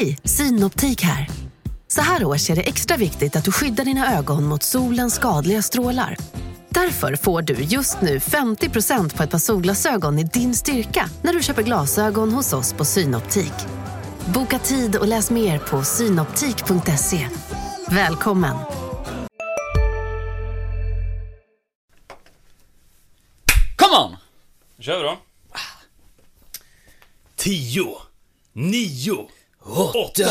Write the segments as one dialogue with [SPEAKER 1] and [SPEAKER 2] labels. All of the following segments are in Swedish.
[SPEAKER 1] Hej, Synoptik här. Så här års är det extra viktigt att du skyddar dina ögon mot solens skadliga strålar. Därför får du just nu 50% på ett par solglasögon i din styrka när du köper glasögon hos oss på Synoptik. Boka tid och läs mer på synoptik.se. Välkommen!
[SPEAKER 2] Come on!
[SPEAKER 3] Nu kör vi då.
[SPEAKER 4] 10, 9, 8,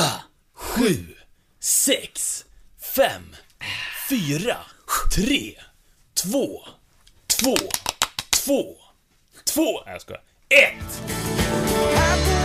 [SPEAKER 4] 7, 6, 5, 4, 3, 2, 2, 2, 2, nej jag skojar, 1!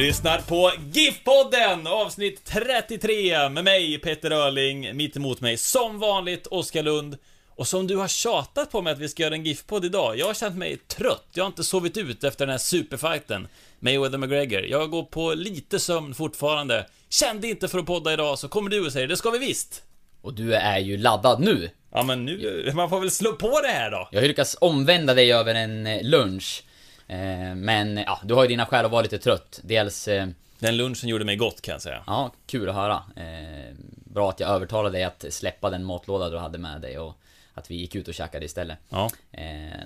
[SPEAKER 4] Lyssnar på GIF-podden, avsnitt 33 med mig Peter Öhrling, mitt emot mig som vanligt Oskar Lund. Och som du har tjatat på mig att vi ska göra en GIF-podd idag, jag har känt mig trött, jag har inte sovit ut efter den här superfighten Mayweather McGregor. Jag går på lite sömn fortfarande. Kände inte för att podda idag, så kommer du och säger det ska vi visst.
[SPEAKER 2] Och du är ju laddad nu.
[SPEAKER 4] Ja men nu, man får väl slå på det här då.
[SPEAKER 2] Jag har lyckats omvända dig över en eh, lunch. Eh, Men ja, du har ju dina skäl att vara lite trött. Dels, eh,
[SPEAKER 4] Den lunchen gjorde mig gott kan jag säga.
[SPEAKER 2] ja, kul att höra. Eh, Bra att jag övertalade dig att släppa den matlåda du hade med dig och att vi gick ut och käkade istället.
[SPEAKER 4] Ja.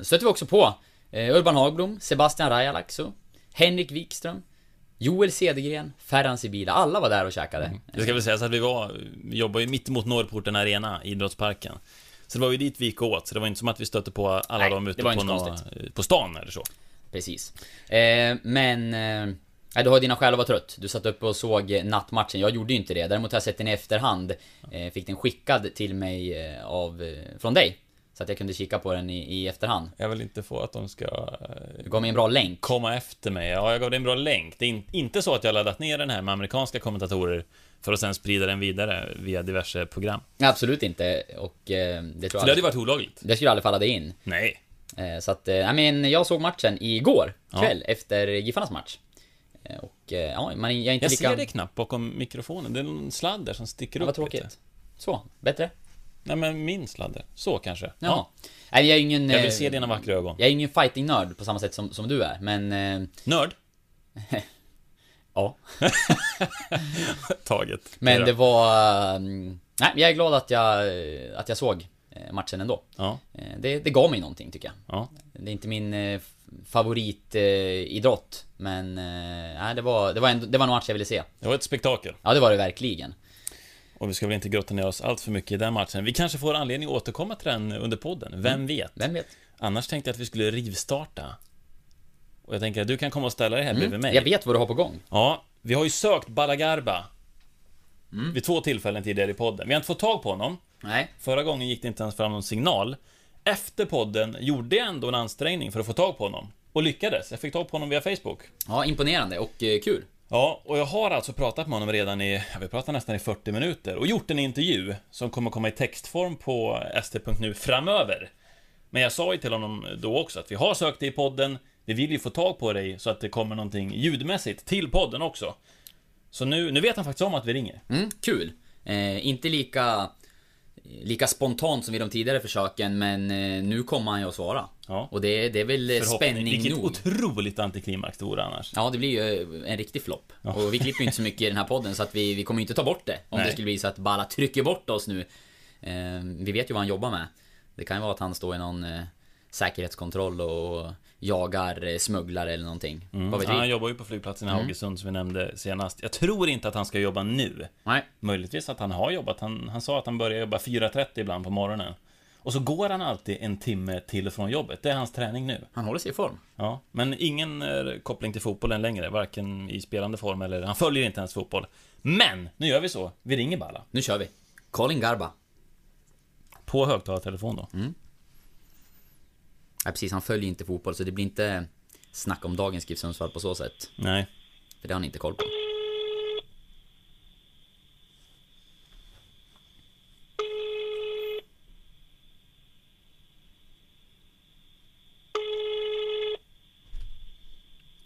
[SPEAKER 2] Stötte vi också på Urban Hagblom, Sebastian Rajalaxo, Henrik Wikström, Joel Cedergren, Ferhan Sibila. Alla var där och käkade.
[SPEAKER 4] Det ska väl sägas att vi var, vi jobbar ju mitt emot Norrporten Arena, idrottsparken. Så det var ju dit vi gick åt, så det var inte som att vi stötte på alla
[SPEAKER 2] Nej,
[SPEAKER 4] dem ute på,
[SPEAKER 2] inte
[SPEAKER 4] nå,
[SPEAKER 2] konstigt.
[SPEAKER 4] på stan eller så.
[SPEAKER 2] Precis. Eh, men... Eh, du har dina skäl att vara trött. Du satt uppe och såg eh, nattmatchen. Jag gjorde ju inte det. Däremot har jag sett den i efterhand. Eh, fick den skickad till mig eh, av... Eh, från dig. Så att jag kunde kika på den i, i efterhand.
[SPEAKER 4] Jag vill inte få att de ska
[SPEAKER 2] Du gav mig en bra länk.
[SPEAKER 4] komma efter mig. Ja, jag gav dig en bra länk. Det är in, inte så att jag laddat ner den här med amerikanska kommentatorer för att sen sprida den vidare via diverse program.
[SPEAKER 2] Absolut inte. Och eh, det tror
[SPEAKER 4] För det hade ju varit olagligt.
[SPEAKER 2] det skulle aldrig falla dig in.
[SPEAKER 4] Nej.
[SPEAKER 2] Eh, så att, eh, nej men jag såg matchen igår
[SPEAKER 4] Ja.
[SPEAKER 2] kväll efter Giffarnas match. Eh, och eh, ja, man, jag är inte
[SPEAKER 4] Jag
[SPEAKER 2] lika...
[SPEAKER 4] ser det knappt bakom mikrofonen. Det är någon sladd där som sticker
[SPEAKER 2] Ja,
[SPEAKER 4] upp
[SPEAKER 2] vad
[SPEAKER 4] lite.
[SPEAKER 2] tråkigt. Så, bättre?
[SPEAKER 4] Nej men min sladd där. Så kanske.
[SPEAKER 2] Ja. Nej, jag är ingen...
[SPEAKER 4] Jag
[SPEAKER 2] eh,
[SPEAKER 4] vill se dina vackra ögon.
[SPEAKER 2] Jag är ingen fighting-nörd på samma sätt som, som du är, men... Eh,
[SPEAKER 4] Nörd.
[SPEAKER 2] ja.
[SPEAKER 4] Taget.
[SPEAKER 2] Men
[SPEAKER 4] Ja.
[SPEAKER 2] det var... Nej, jag är glad att jag, att jag såg eh, matchen ändå.
[SPEAKER 4] Ja,
[SPEAKER 2] Eh, Det, det gav mig någonting tycker jag.
[SPEAKER 4] ja.
[SPEAKER 2] Det är inte min eh, favoritidrott, men... eh, Nej, det var, det var, ändå, det var en match jag ville se.
[SPEAKER 4] Det var ett spektakel.
[SPEAKER 2] Ja, det var det verkligen.
[SPEAKER 4] Och vi ska väl inte grotta ner oss allt för mycket i den matchen. Vi kanske får anledning att återkomma till den under podden. Vem vet?
[SPEAKER 2] Vem vet?
[SPEAKER 4] Annars tänkte jag att vi skulle rivstarta. Och jag tänker att du kan komma och ställa dig här bredvid mig.
[SPEAKER 2] Jag vet vad du har på gång.
[SPEAKER 4] Ja, vi har ju sökt Balagarba. Vid två tillfällen tidigare i podden. Vi har inte fått tag på honom.
[SPEAKER 2] Nej.
[SPEAKER 4] Förra gången gick det inte ens fram någon signal. Efter podden gjorde jag ändå en ansträngning för att få tag på honom. Och lyckades. Jag fick tag på honom via Facebook.
[SPEAKER 2] Ja, imponerande och eh, kul.
[SPEAKER 4] Ja, och jag har alltså pratat med honom redan i, vi pratar nästan i 40 minuter och gjort en intervju som kommer komma i textform på st.nu framöver. Men jag sa ju till honom då också att vi har sökt dig i podden, vi vill ju få tag på dig så att det kommer någonting ljudmässigt till podden också. Så nu, nu vet han faktiskt om att vi ringer.
[SPEAKER 2] Mm, kul. Eh, inte lika, lika spontant som vid de tidigare försöken, men eh, nu kommer han ju att svara.
[SPEAKER 4] Ja.
[SPEAKER 2] Och det, det är väl spänning
[SPEAKER 4] Vilket
[SPEAKER 2] nog.
[SPEAKER 4] otroligt antiklimax det vore annars.
[SPEAKER 2] Ja, det blir ju eh, en riktig flopp. Och vi klipper ju inte så mycket i den här podden, så att vi, vi kommer inte ta bort det. Om
[SPEAKER 4] Nej.
[SPEAKER 2] det skulle bli så att Balla trycker bort oss nu. Eh, vi vet ju vad han jobbar med. Det kan ju vara att han står i någon eh, säkerhetskontroll och jagar eh, smugglare eller någonting. Vad vet
[SPEAKER 4] Ja, han jobbar ju på flygplatsen i
[SPEAKER 2] Mm.
[SPEAKER 4] Haugesund som vi nämnde senast. Jag tror inte att han ska jobba nu.
[SPEAKER 2] Nej.
[SPEAKER 4] Möjligtvis att han har jobbat. Han, han sa att han börjar jobba 4.30 ibland på morgonen. Och så går han alltid en timme till och från jobbet. Det är hans träning nu.
[SPEAKER 2] Han håller sig i form.
[SPEAKER 4] Ja, men ingen eh, koppling till fotbollen längre, varken i spelande form eller... Han följer inte ens fotboll. Men, nu gör vi så. Vi ringer Balla.
[SPEAKER 2] Nu kör vi. Colin Garba.
[SPEAKER 4] På högtalartelefon då.
[SPEAKER 2] Nej precis, han följer inte fotboll så det blir inte snack om dagens GIF Sundsvall på så sätt.
[SPEAKER 4] Nej.
[SPEAKER 2] För det har han inte koll på.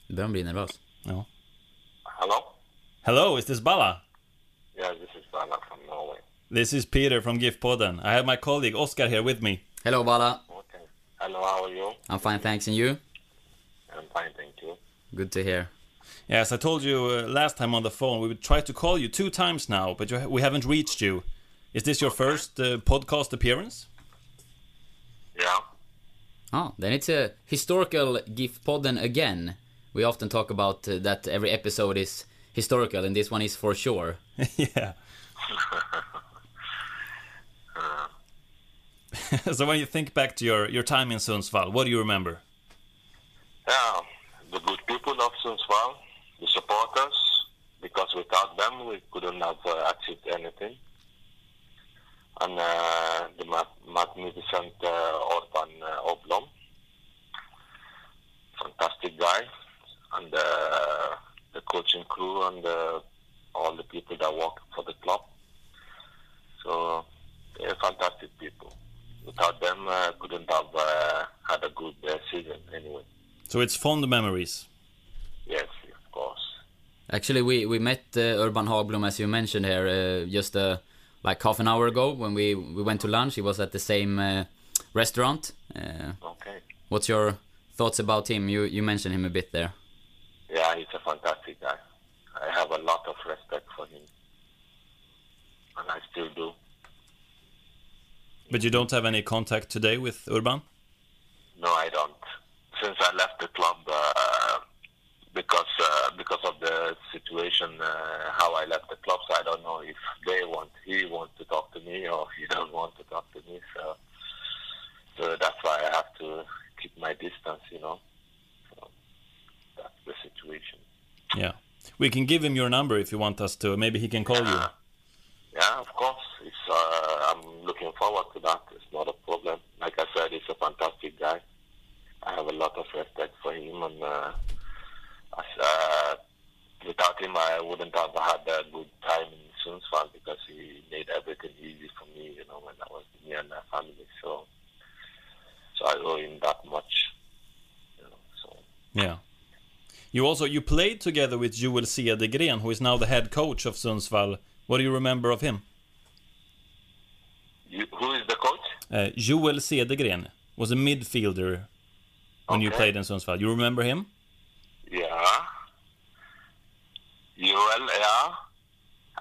[SPEAKER 2] Nu börjar man bli nervös.
[SPEAKER 4] Ja.
[SPEAKER 3] Hello?
[SPEAKER 4] Hello, is this Bala?
[SPEAKER 3] Yeah, this is Bala from Norway.
[SPEAKER 4] This is Peter from GIF-podden. I have my colleague Oscar here with me.
[SPEAKER 2] Hello Bala.
[SPEAKER 3] Okay. Hello, how are you?
[SPEAKER 2] I'm fine thanks and you?
[SPEAKER 3] I'm fine, thank you.
[SPEAKER 2] Good to hear.
[SPEAKER 4] Yes, I told you uh, last time on the phone we would try to call you two times now, but you, we haven't reached you. Is this your first uh, podcast appearance?
[SPEAKER 3] Yeah?
[SPEAKER 2] Oh, then it's a historical GIF-podden again. We often talk about uh, that every episode is historical and this one is for sure.
[SPEAKER 4] yeah. so when you think back to your, your time in Sundsvall, what do you remember?
[SPEAKER 3] Yeah, the good people of Sundsvall, the supporters, because without them we couldn't have uh, achieved anything. And uh, the ma- magnificent uh, Orban uh, Oblom, fantastic guy, and uh, the coaching crew and uh, all the people that work for the club. So they're fantastic people. Without them, I couldn't have uh, had a good uh, season anyway.
[SPEAKER 4] So it's fond memories.
[SPEAKER 3] Yes, of course.
[SPEAKER 2] Actually, we, we met uh, Urban Hagblom, as you mentioned here, uh, just uh, like half an hour ago when we, we went to lunch. He was at the same uh, restaurant. Uh,
[SPEAKER 3] Okay.
[SPEAKER 2] what's your thoughts about him? You you mentioned him a bit there.
[SPEAKER 3] Yeah, he's a fantastic guy. I have a lot of respect for him. And I still do.
[SPEAKER 4] But you don't have any contact today with Urban?
[SPEAKER 3] No, I don't. Since I left the club, uh, because uh, because of the situation, uh, how I left the club, so I don't know if they want, he wants to talk to me or he don't want to talk to me. So, so that's why I have to keep my distance, you know. So that's the situation.
[SPEAKER 4] Yeah. We can give him your number if you want us to. Maybe he can call you.
[SPEAKER 3] Yeah. Of course. It's, uh, I'm looking forward to that. It's not a problem. Like I said, he's a fantastic guy. I have a lot of respect for him, and uh, as, uh, without him, I wouldn't have had a good time in Sundsvall because he made everything easy for me. You know, when I was me and my family. So, so I owe him that much. You know, so
[SPEAKER 4] Yeah. You also you played together with Joel Cedergren, who is now the head coach of Sundsvall. What do you remember of him?
[SPEAKER 3] you, who is the coach?
[SPEAKER 4] Uh, Joel Cedergren was a midfielder when you played in Sundsvall. You remember him?
[SPEAKER 3] Yeah. Joel, yeah.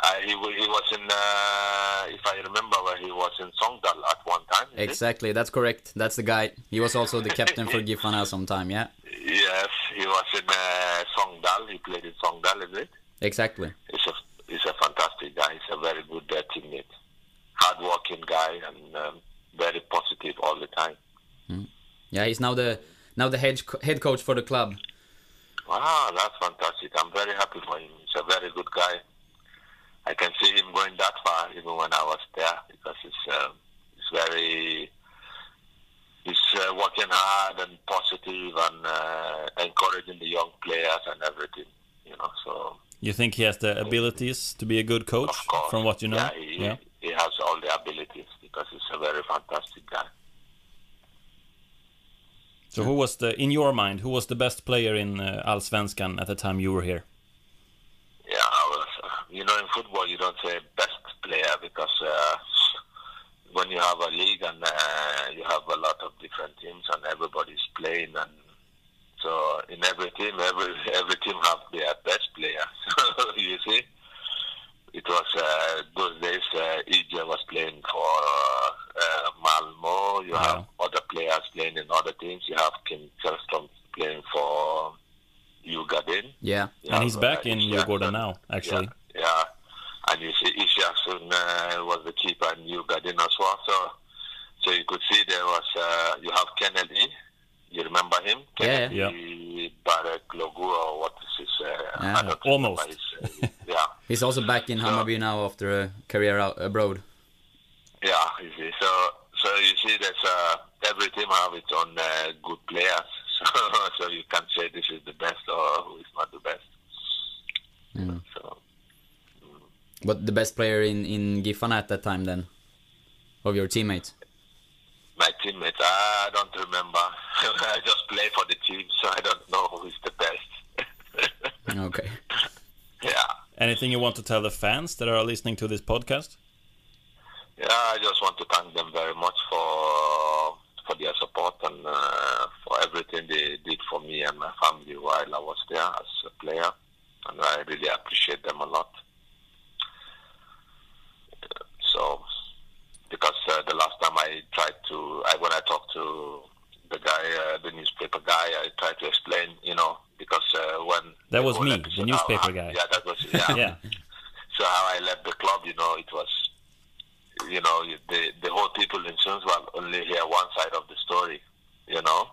[SPEAKER 3] Uh, he, he was in, uh, if I remember, well, he was in Songdal at one time. is it?
[SPEAKER 2] Exactly, that's correct. That's the guy. He was also the captain for Gifana sometime, yeah.
[SPEAKER 3] Yes, he was in uh, Songdal. He played in Songdal, is it?
[SPEAKER 2] Exactly.
[SPEAKER 3] He's a, he's a fantastic guy. He's a very good uh, teammate. Hard-working guy and um, very positive all the time.
[SPEAKER 2] Yeah, he's now the now the head head coach for the club.
[SPEAKER 3] Wow, that's fantastic. I'm very happy for him. He's a very good guy. I can see him going that far even when I was there because he's, um, he's very, he's uh, working hard and positive and uh, encouraging the young players and everything, you know, so
[SPEAKER 4] You think he has the abilities to be a good coach,
[SPEAKER 3] of course.
[SPEAKER 4] from what you know?
[SPEAKER 3] Yeah, he, he has all the abilities because he's a very fantastic guy.
[SPEAKER 4] So who was the, in your mind, who was the best player in uh, Allsvenskan at the time you were here?
[SPEAKER 3] Yeah, I was, uh, you know, in football you don't say best player because uh, when you have a league and uh, you have a lot of different teams and everybody's playing, and so in every team, every every team have their best player. You see, it was uh, those days. Uh, EJ was playing for uh, Malmo. You have other players playing in other teams. You have Kim Källström playing for Ugadin.
[SPEAKER 2] Yeah.
[SPEAKER 3] You
[SPEAKER 4] and he's back
[SPEAKER 3] uh,
[SPEAKER 4] in
[SPEAKER 3] Ish
[SPEAKER 4] Djurgården
[SPEAKER 3] Jackson.
[SPEAKER 4] now, actually.
[SPEAKER 3] Yeah, yeah. and you see Ish Jackson uh, was the keeper and you got in as well. So, so you could see there was uh, you have Kennedy. You remember him?
[SPEAKER 2] Yeah,
[SPEAKER 4] yeah.
[SPEAKER 3] Kennedy Barek Logu or what is his? Uh,
[SPEAKER 2] Yeah.
[SPEAKER 3] I don't
[SPEAKER 4] Almost.
[SPEAKER 3] His, uh, yeah,
[SPEAKER 2] He's also back in Hammarby now after a career out abroad.
[SPEAKER 3] yeah. You see, so so you see, there's uh, every team have its own uh, good players. So, so you can't say this is the best or who is not the best.
[SPEAKER 2] Mm.
[SPEAKER 3] So.
[SPEAKER 2] But the best player in in Gifana at that time then, of your teammates.
[SPEAKER 3] My teammates, I don't remember. I just play for the team, so I don't know who is the best.
[SPEAKER 2] Okay.
[SPEAKER 3] Yeah.
[SPEAKER 4] Anything you want to tell the fans that are listening to this podcast?
[SPEAKER 3] Yeah, I just want to thank them very much for for their support and uh, for everything they did for me and my family while I was there as a player, and I really appreciate them a lot. Uh, So, because uh, the last time I tried to, I when I talked to the guy, uh, the newspaper guy, I tried to explain, you know, because uh, when
[SPEAKER 4] That was me, the newspaper
[SPEAKER 3] how-
[SPEAKER 4] guy.
[SPEAKER 3] Yeah, that was yeah.
[SPEAKER 4] Yeah.
[SPEAKER 3] So how I left the club, you know, it was, you know, the the whole people in Sundsvall only hear one side of the story, you know.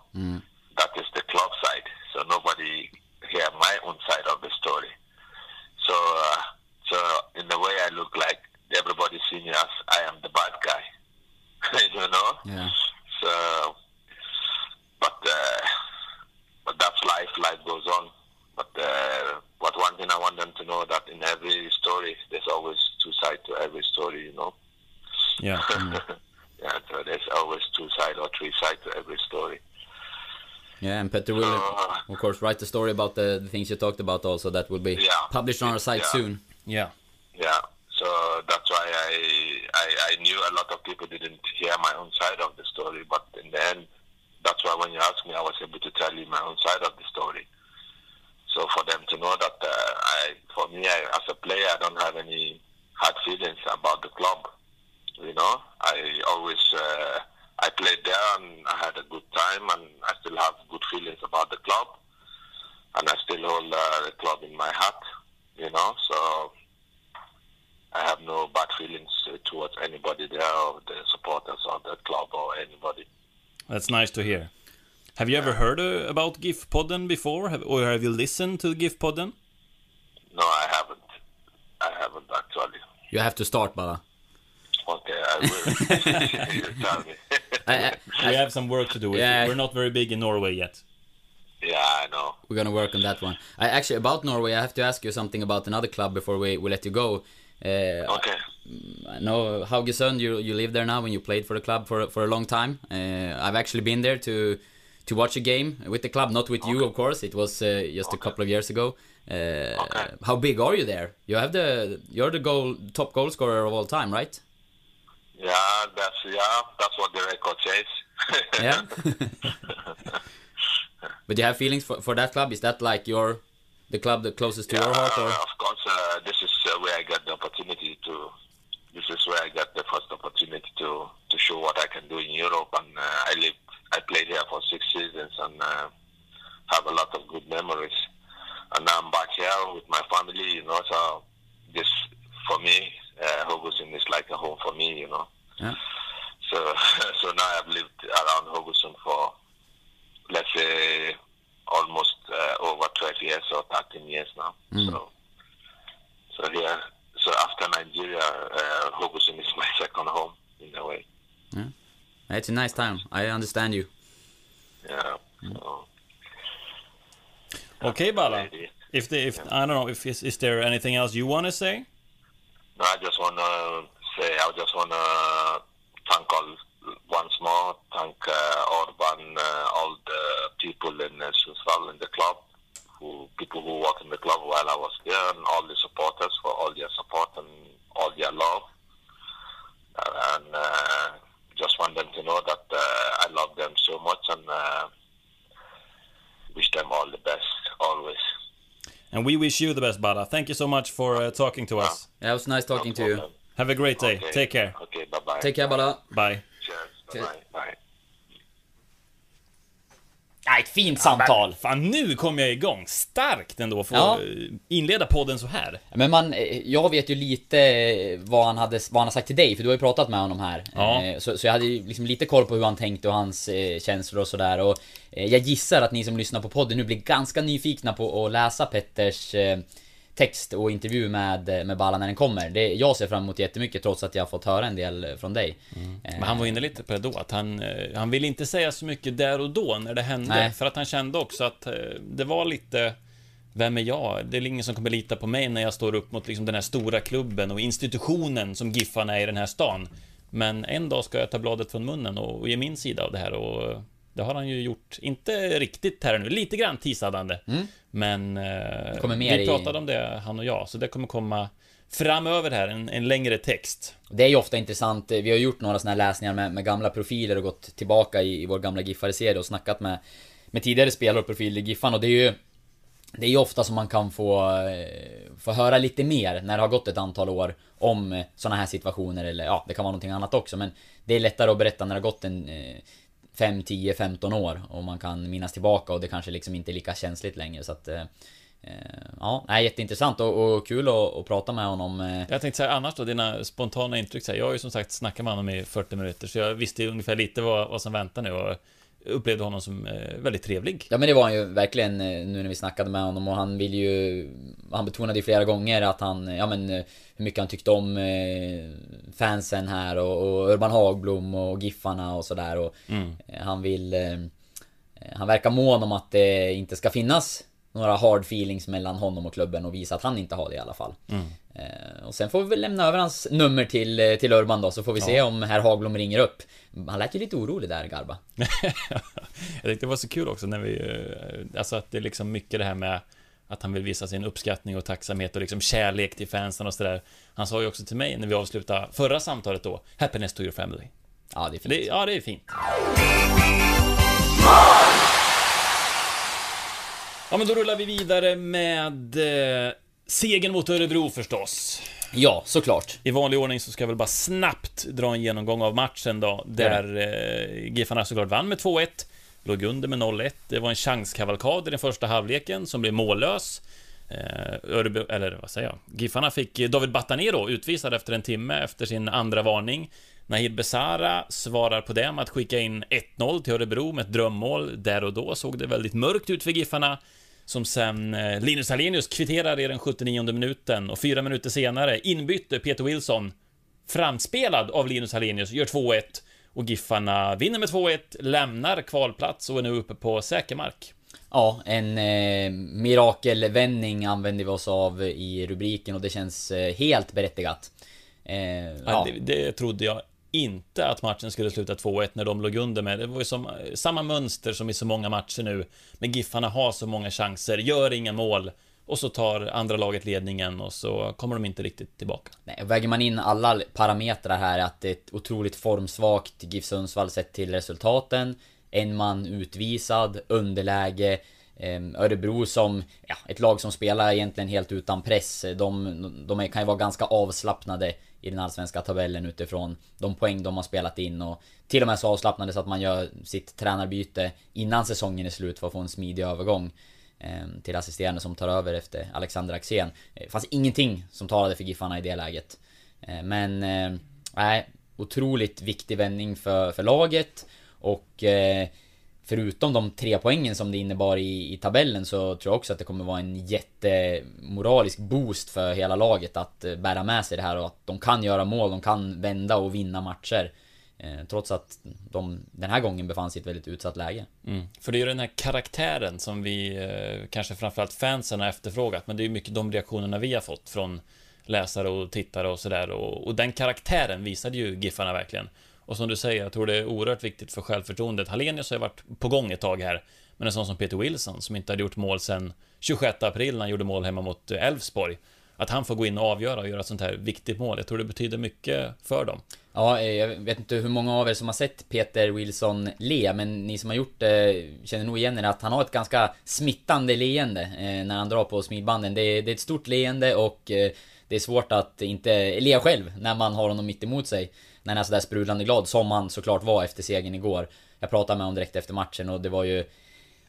[SPEAKER 3] That is the club side. So nobody hear my own side of the story. So, uh, so in the way I look like, everybody see me as I am the bad guy, you know.
[SPEAKER 2] Yeah.
[SPEAKER 3] So, but uh, but that's life. Life goes on. But uh, but one thing I want them to know that in every story, there's always two sides to every story. You know.
[SPEAKER 4] Yeah.
[SPEAKER 3] yeah. So there's always two sides or three sides to every story.
[SPEAKER 2] Yeah, and Petter will,
[SPEAKER 3] Uh,
[SPEAKER 2] of course, write the story about the, the things you talked about also. That will be
[SPEAKER 3] Yeah.
[SPEAKER 2] published on our site
[SPEAKER 3] Yeah.
[SPEAKER 2] soon.
[SPEAKER 4] Yeah.
[SPEAKER 3] Yeah. So that's why I, I I knew a lot of people didn't hear my own side of the story, but in the end, that's why when you asked me, I was able to tell you my own side of the story. So for them to know that uh, I, for me, I, as a player, I don't have any hard feelings about the club. You know, I always uh, I played there and I had a good time, and I still have good feelings about the club, and I still hold uh, the club in my heart. You know, so I have no bad feelings towards anybody there or the supporters of the club or anybody.
[SPEAKER 4] That's nice to hear. Have you ever heard uh, about GIF Podden before? Have, or have you listened to GIF Podden?
[SPEAKER 3] No, I haven't. I haven't actually.
[SPEAKER 2] You have to start, bara.
[SPEAKER 3] Okay, I will. you tell me.
[SPEAKER 2] I, I,
[SPEAKER 4] We have some work to do with
[SPEAKER 2] Yeah.
[SPEAKER 4] it. We're not very big in Norway yet.
[SPEAKER 3] yeah, I know.
[SPEAKER 2] we're gonna work on that one. I actually about Norway. I have to ask you something about another club before we, we let you go. Uh,
[SPEAKER 3] Okay.
[SPEAKER 2] I know Haugesund. You you live there now, and you played for the club for for a long time. Uh, I've actually been there to to watch a game with the club, not with you, of course. It was uh, just a couple of years ago. Uh,
[SPEAKER 3] Okay.
[SPEAKER 2] How big are you there? You have the you're the goal top goal scorer of all time, right?
[SPEAKER 3] Yeah, that's yeah, that's what the record says.
[SPEAKER 2] Yeah. but you have feelings for, for that club? Is that like your the club the closest to your heart? Or?
[SPEAKER 3] Of course, uh, this is uh, where I got the opportunity to. This is where I got the first opportunity to to show what I can do in Europe, and uh, I lived. I played here for six seasons and uh, have a lot of good memories. And now I'm back here with my family, you know. So this for me, uh, is like a home for me, you know.
[SPEAKER 2] Yeah.
[SPEAKER 3] So so now I've lived around Haugesund for let's say almost uh, over 12 years or 13 years now. So, so here, so after Nigeria, uh, Haugesund is my second home in a way.
[SPEAKER 2] It's a nice time. I understand you.
[SPEAKER 3] Yeah. So,
[SPEAKER 4] Okay, Bala. If the, if I don't know if is, is there anything else you want to say?
[SPEAKER 3] No, I just want to say, I just want to thank all once more, thank uh, Orban, uh, all the people in uh, Sundsvall in the club, who people who work in the club while I was there, and all the supporters for all their support and all their love. Uh, and uh, just want them to know that uh, I love them so much and uh, wish them all the best always.
[SPEAKER 4] And we wish you the best, Bala. Thank you so much for uh, talking to us.
[SPEAKER 2] Yeah, it was nice talking to you.
[SPEAKER 4] Have a great day.
[SPEAKER 3] Okay.
[SPEAKER 4] Take care.
[SPEAKER 3] Okay, bye bye.
[SPEAKER 2] Take care, Bala.
[SPEAKER 4] Bye.
[SPEAKER 3] Cheers. Bye
[SPEAKER 2] fint samtal.
[SPEAKER 4] Fan, nu kom jag igång. Starkt ändå få
[SPEAKER 2] Ja.
[SPEAKER 4] inleda podden så här.
[SPEAKER 2] Men man, eh, jag vet ju lite eh, vad han, hade, vad han har sagt till dig, för du har ju pratat med honom här.
[SPEAKER 4] Ja.
[SPEAKER 2] Eh, Så, så jag hade ju liksom lite koll på hur han tänkte och hans känslor och sådär. Och jag gissar att ni som lyssnar på podden nu blir ganska nyfikna på att läsa Petters text och intervju med, eh, med Balla när den kommer. Det, jag ser fram emot jättemycket trots att jag har fått höra en del från dig. Eh,
[SPEAKER 4] Men han var inne lite på det då, att han, eh, han ville inte säga så mycket där och då när det hände.
[SPEAKER 2] Nej.
[SPEAKER 4] För att han kände också att det var lite vem är jag? Det är ingen som kommer lita på mig när jag står upp mot liksom den här stora klubben och institutionen som Giffarna är i den här stan. Men en dag ska jag ta bladet från munnen och, och ge min sida av det här och Det har han ju gjort, inte riktigt här nu, lite grann teasade Men eh,
[SPEAKER 2] Mm. Kommer mer
[SPEAKER 4] vi
[SPEAKER 2] i-
[SPEAKER 4] pratade om det, han och jag, så det kommer komma framöver här, en, en längre text.
[SPEAKER 2] Det är ju ofta intressant, vi har gjort några såna här läsningar med, med gamla profiler och gått tillbaka i, i vår gamla Giffare-serie och snackat med, med tidigare spelare och profiler i Giffan och det är ju Det är ju ofta som man kan få, eh, få höra lite mer när det har gått ett antal år om såna här situationer eller ja, det kan vara någonting annat också men Det är lättare att berätta när det har gått en eh, 5, 10, 15 år och man kan minnas tillbaka och det kanske liksom inte är lika känsligt längre. Så att eh, eh Ja, jätteintressant och, och kul att, att prata med honom eh.
[SPEAKER 4] Jag tänkte säga annars då, dina spontana intryck så här, Jag har ju som sagt snackat med honom i 40 minuter, så jag visste ju ungefär lite vad, vad som väntar nu och upplevde honom som eh, väldigt trevlig.
[SPEAKER 2] Ja men det var han ju verkligen eh, nu när vi snackade med honom. Och han vill ju Han betonade ju flera gånger att han, ja men eh, Hur mycket han tyckte om eh, fansen här och, och Urban Hagblom och Giffarna och sådär. Och eh, Han vill eh, Han verkar mån om att det inte ska finnas Några hard feelings mellan honom och klubben och visa att han inte har det i alla fall. Eh, Och sen får vi väl lämna över hans nummer till, eh, till Urban då så får vi se om herr Hagblom ringer upp Han lät ju lite orolig där Garba
[SPEAKER 4] Jag tyckte det var så kul också när vi, eh, alltså att det är liksom mycket det här med att han vill visa sin uppskattning och tacksamhet och liksom kärlek till fansen och sådär. Han sa ju också till mig när vi avslutade förra samtalet då, Happiness to your family.
[SPEAKER 2] Ja det är fint
[SPEAKER 4] Det, ja, det är fint. Ja, men då rullar vi vidare med segern mot Örebro förstås.
[SPEAKER 2] Ja, såklart
[SPEAKER 4] I vanlig ordning så ska jag väl bara snabbt dra en genomgång av matchen då, där eh, Giffarna såklart vann med 2-1, låg under med 0-1. Det var en chanskavalkad i den första halvleken som blev mållös. Eh, Örebro, eller vad säger jag? Giffarna fick eh, David Batanero utvisad efter en timme efter sin andra varning. Nahid Besara svarar på det med att skicka in 1-0 till Örebro med ett drömmål. Där och då såg det väldigt mörkt ut för Giffarna. Som sen eh, Linus Alenius kvitterar i den 79 minuten och fyra minuter senare inbytte Peter Wilson framspelad av Linus Hallenius, gör 2-1 och Giffarna vinner med 2-1, lämnar kvalplats och är nu uppe på säker mark.
[SPEAKER 2] Ja, en eh, mirakelvändning använder vi oss av i rubriken och det känns eh, helt berättigat. Eh,
[SPEAKER 4] Ja.
[SPEAKER 2] ja,
[SPEAKER 4] Det, det trodde jag inte att matchen skulle sluta 2-1 när de låg under med. Det var ju som, eh, samma mönster som i så många matcher nu. Men Giffarna har så många chanser, gör inga mål och så tar andra laget ledningen och så kommer de inte riktigt tillbaka.
[SPEAKER 2] nej, väger man in alla parametrar här att det är ett otroligt formsvagt GIF Sundsvall sett till resultaten. En man utvisad, underläge. Ehm, Örebro som, ja, ett lag som spelar egentligen helt utan press. De, de kan ju vara ganska avslappnade i den allsvenska tabellen utifrån de poäng de har spelat in och till och med så avslappnade så att man gör sitt tränarbyte innan säsongen är slut för att få en smidig övergång ehm, till assisterande som tar över efter Alexander Axén. Det fanns ingenting som talade för Giffarna i det läget. Eh, men, eh, nej, otroligt viktig vändning för, för laget och Förutom de tre poängen som det innebar i, i tabellen så tror jag också att det kommer vara en jättemoralisk boost för hela laget att eh, bära med sig det här och att de kan göra mål, de kan vända och vinna matcher. Eh, trots att de den här gången befann sig i ett väldigt utsatt läge.
[SPEAKER 4] Mm. För det är ju den här karaktären som vi, eh, kanske framförallt fansen har efterfrågat, men det är ju mycket de reaktionerna vi har fått från läsare och tittare och sådär. Och, och den karaktären visade ju Giffarna verkligen. Och som du säger, jag tror det är oerhört viktigt för självförtroendet. Hallenius har ju varit på gång ett tag här, men en sån som Peter Wilson, som inte hade gjort mål sedan 26 april när han gjorde mål hemma mot eh, Elfsborg. Att han får gå in och avgöra och göra ett sånt här viktigt mål, jag tror det betyder mycket för dem.
[SPEAKER 2] Ja, eh, jag vet inte hur många av er som har sett Peter Wilson le, men ni som har gjort det känner nog igen er att han har ett ganska smittande leende eh, när han drar på smilbanden. Det är, ett stort leende och det är svårt att inte le själv när man har honom mitt emot sig. När han är sådär sprudlande glad, som han såklart var efter segern igår. Jag pratade med honom direkt efter matchen och det var ju...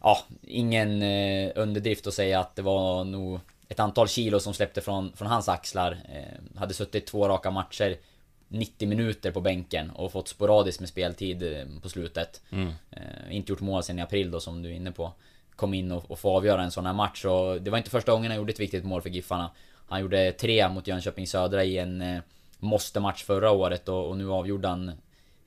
[SPEAKER 2] Ja, ingen eh, underdrift att säga att det var nog ett antal kilo som släppte från, från hans axlar. Eh, hade suttit två raka matcher 90 minuter på bänken och fått sporadiskt med speltid eh, på slutet. Eh, inte gjort mål sen i april då som du är inne på. Kom in och, och få avgöra en sån här match och det var inte första gången han gjorde ett viktigt mål för Giffarna. Han gjorde tre mot Jönköping Södra i en eh, måste-match förra året och, och nu avgjorde han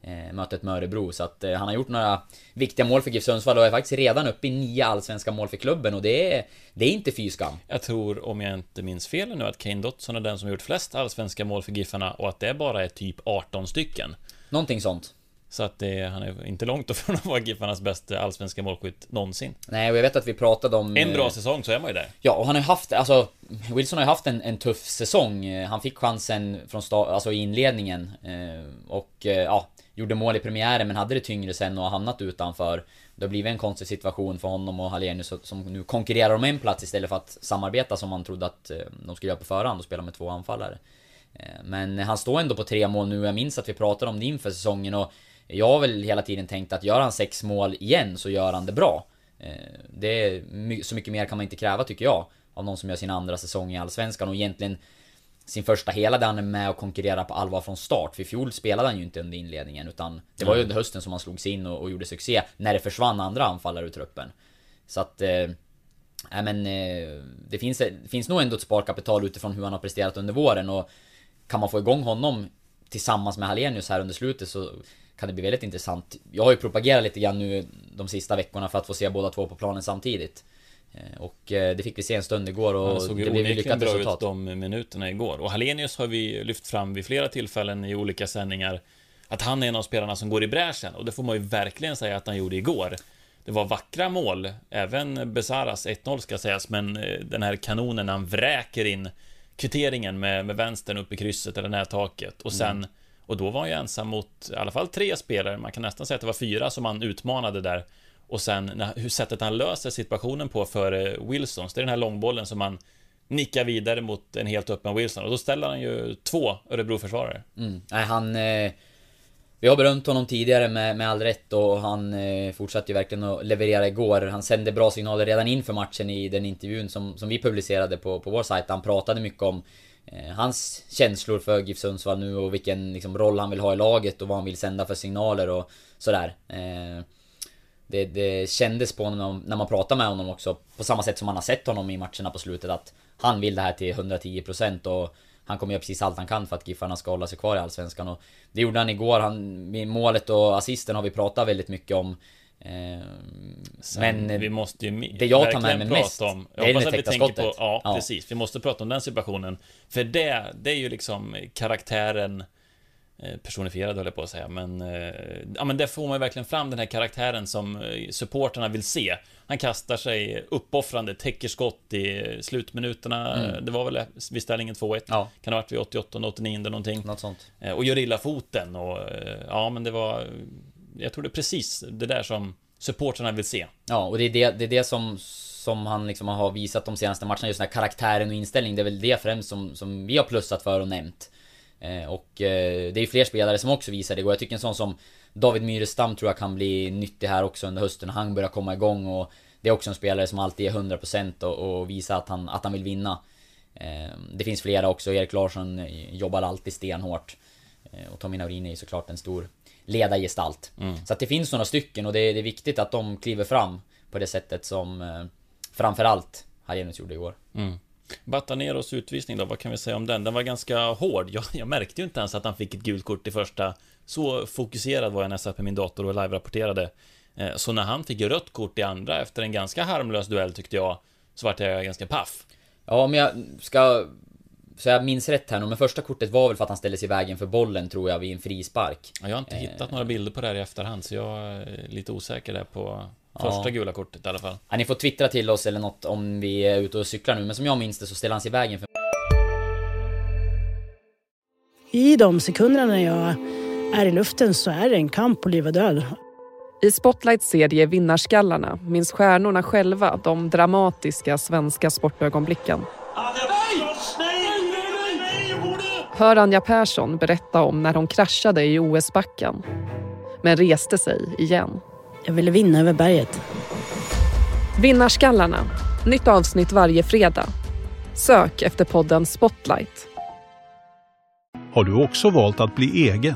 [SPEAKER 2] eh, mötet med Örebro. Så att eh, han har gjort några viktiga mål för GIF Sundsvall och är faktiskt redan uppe i nio allsvenska mål för klubben och det är, det är inte fy skam.
[SPEAKER 4] Jag tror, om jag inte minns fel nu, att Kane Dotson är den som gjort flest allsvenska mål för Giffarna och att det bara är typ 18 stycken.
[SPEAKER 2] Någonting sånt.
[SPEAKER 4] Så att det, han är inte långt ifrån att vara Giffarnas bästa allsvenska målskytt någonsin.
[SPEAKER 2] Nej, och jag vet att vi pratade om...
[SPEAKER 4] En bra
[SPEAKER 2] eh,
[SPEAKER 4] säsong så är man ju där.
[SPEAKER 2] Ja, och han har haft, alltså Wilson har ju haft en, en tuff säsong. Eh, Han fick chansen från start, alltså i inledningen. eh, Och ja, gjorde mål i premiären men hade det tyngre sen och har hamnat utanför. Det har blivit en konstig situation för honom och Hallenius som nu konkurrerar om en plats istället för att samarbeta som man trodde att de skulle göra på förhand och spela med två anfallare. Men han står ändå på tre mål nu, jag minns att vi pratade om det inför säsongen och jag har väl hela tiden tänkt att gör han sex mål igen så gör han det bra. Eh, Det är så mycket mer kan man inte kräva tycker jag. Av någon som gör sin andra säsong i Allsvenskan och egentligen sin första hela där han är med och konkurrerar på allvar från start. För i fjol spelade han ju inte under inledningen utan det var ju under hösten som han slog sig in och, och gjorde succé när det försvann andra anfallare ur truppen. Så att... Eh, Nej men eh, det finns, det finns nog ändå ett sparkapital utifrån hur han har presterat under våren och kan man få igång honom tillsammans med Hallenius här under slutet så kan det bli väldigt intressant. Jag har ju propagerat lite grann nu de sista veckorna för att få se båda två på planen samtidigt. Eh, Och eh, det fick vi se en stund igår och
[SPEAKER 4] Han såg
[SPEAKER 2] det blev lyckat
[SPEAKER 4] bra ut
[SPEAKER 2] resultat.
[SPEAKER 4] de minuterna igår. Och Hallenius har vi lyft fram vid flera tillfällen i olika sändningar. Att han är en av spelarna som går i bräschen. Och det får man ju verkligen säga att han gjorde igår. Det var vackra mål. Även Besaras 1-0 ska sägas. Men eh, den här kanonen han vräker in kvitteringen med, med vänstern upp i krysset eller nättaket. Och sen och då var han ju ensam mot i alla fall tre spelare. Man kan nästan säga att det var fyra som han utmanade där. Och sen när, hur sättet han löser situationen på för eh, Wilsons, det är den här långbollen som han nickar vidare mot en helt öppen Wilson. Och då ställer han ju två Örebro-försvarare.
[SPEAKER 2] Mm. Nej, han... Eh, vi har berömt honom tidigare med, med all rätt och han eh, fortsatte ju verkligen att leverera igår. Han sände bra signaler redan inför matchen i den intervjun som, som vi publicerade på, på vår sajt. Han pratade mycket om Eh, hans känslor för GIF Sundsvall nu och vilken liksom, roll han vill ha i laget och vad han vill sända för signaler och sådär. Eh, det, det kändes på honom när man pratade med honom också, på samma sätt som man har sett honom i matcherna på slutet, att han vill det här till 110% och han kommer göra precis allt han kan för att Giffarna ska hålla sig kvar i Allsvenskan. Och Det gjorde han igår, han, målet och assisten har vi pratat väldigt mycket om.
[SPEAKER 4] Sen,
[SPEAKER 2] Men eh,
[SPEAKER 4] vi måste ju
[SPEAKER 2] det jag tar med mig mest,
[SPEAKER 4] om,
[SPEAKER 2] det är det täckta
[SPEAKER 4] tänker på,
[SPEAKER 2] skottet.
[SPEAKER 4] ja,
[SPEAKER 2] Ja.
[SPEAKER 4] precis, vi måste prata om den situationen. För det, det är ju liksom karaktären eh, personifierad höll jag på att säga, men eh, ja men där får man ju verkligen fram den här karaktären som supporterna vill se. Han kastar sig uppoffrande, täcker skott i slutminuterna.
[SPEAKER 2] Mm.
[SPEAKER 4] Det var väl vid ställningen 2-1.
[SPEAKER 2] Ja.
[SPEAKER 4] Kan ha varit vid 88, 89 någonting.
[SPEAKER 2] Något sånt.
[SPEAKER 4] Och gör illa foten och ja men det var jag tror det är precis det där som supporterna vill se.
[SPEAKER 2] Ja, och det är det, det, är det som, som han liksom har visat de senaste matcherna, just den här karaktären och inställningen. Det är väl det främst som, som vi har plussat för och nämnt. Eh, och eh, det är ju fler spelare som också visar det. Och jag tycker en sån som David Myrestam tror jag kan bli nyttig här också under hösten. Han börjar komma igång och det är också en spelare som alltid är 100% och, och visar att han, att han vill vinna. Eh, det finns flera också. Erik Larsson jobbar alltid stenhårt. Eh, och Tommy Naurin är ju såklart en stor ledargestalt. Så att det finns några stycken och det är, det är viktigt att de kliver fram på det sättet som eh, framförallt Hallenius gjorde igår.
[SPEAKER 4] Bataneros utvisning då, vad kan vi säga om den? Den var ganska hård. Jag, jag märkte ju inte ens att han fick ett gult kort i första. Så fokuserad var jag satt med min dator och live-rapporterade. Eh, Så när han fick rött kort i andra efter en ganska harmlös duell tyckte jag, så vart jag ganska paff.
[SPEAKER 2] Ja, om jag ska... Så jag minns rätt här nu, men första kortet var väl för att han ställde sig i vägen för bollen tror jag vid en frispark.
[SPEAKER 4] Ja, Jag har inte hittat några bilder på det här i efterhand, så jag är lite osäker där på
[SPEAKER 2] Ja.
[SPEAKER 4] första gula kortet i alla fall.
[SPEAKER 2] Ja, ni får twittra till oss eller något om vi är ute och cyklar nu, men som jag minns det så ställer han sig i vägen för
[SPEAKER 5] I de sekunderna när jag är i luften så är det en kamp på liv och död.
[SPEAKER 6] I Spotlights serie Vinnarskallarna minns stjärnorna själva de dramatiska svenska sportögonblicken. Hör Anja Persson berätta om när hon kraschade i OS-backen men reste sig igen.
[SPEAKER 5] Jag ville vinna över berget.
[SPEAKER 6] Vinnarskallarna, nytt avsnitt varje fredag. Sök efter podden Spotlight.
[SPEAKER 7] Har du också valt att bli egen?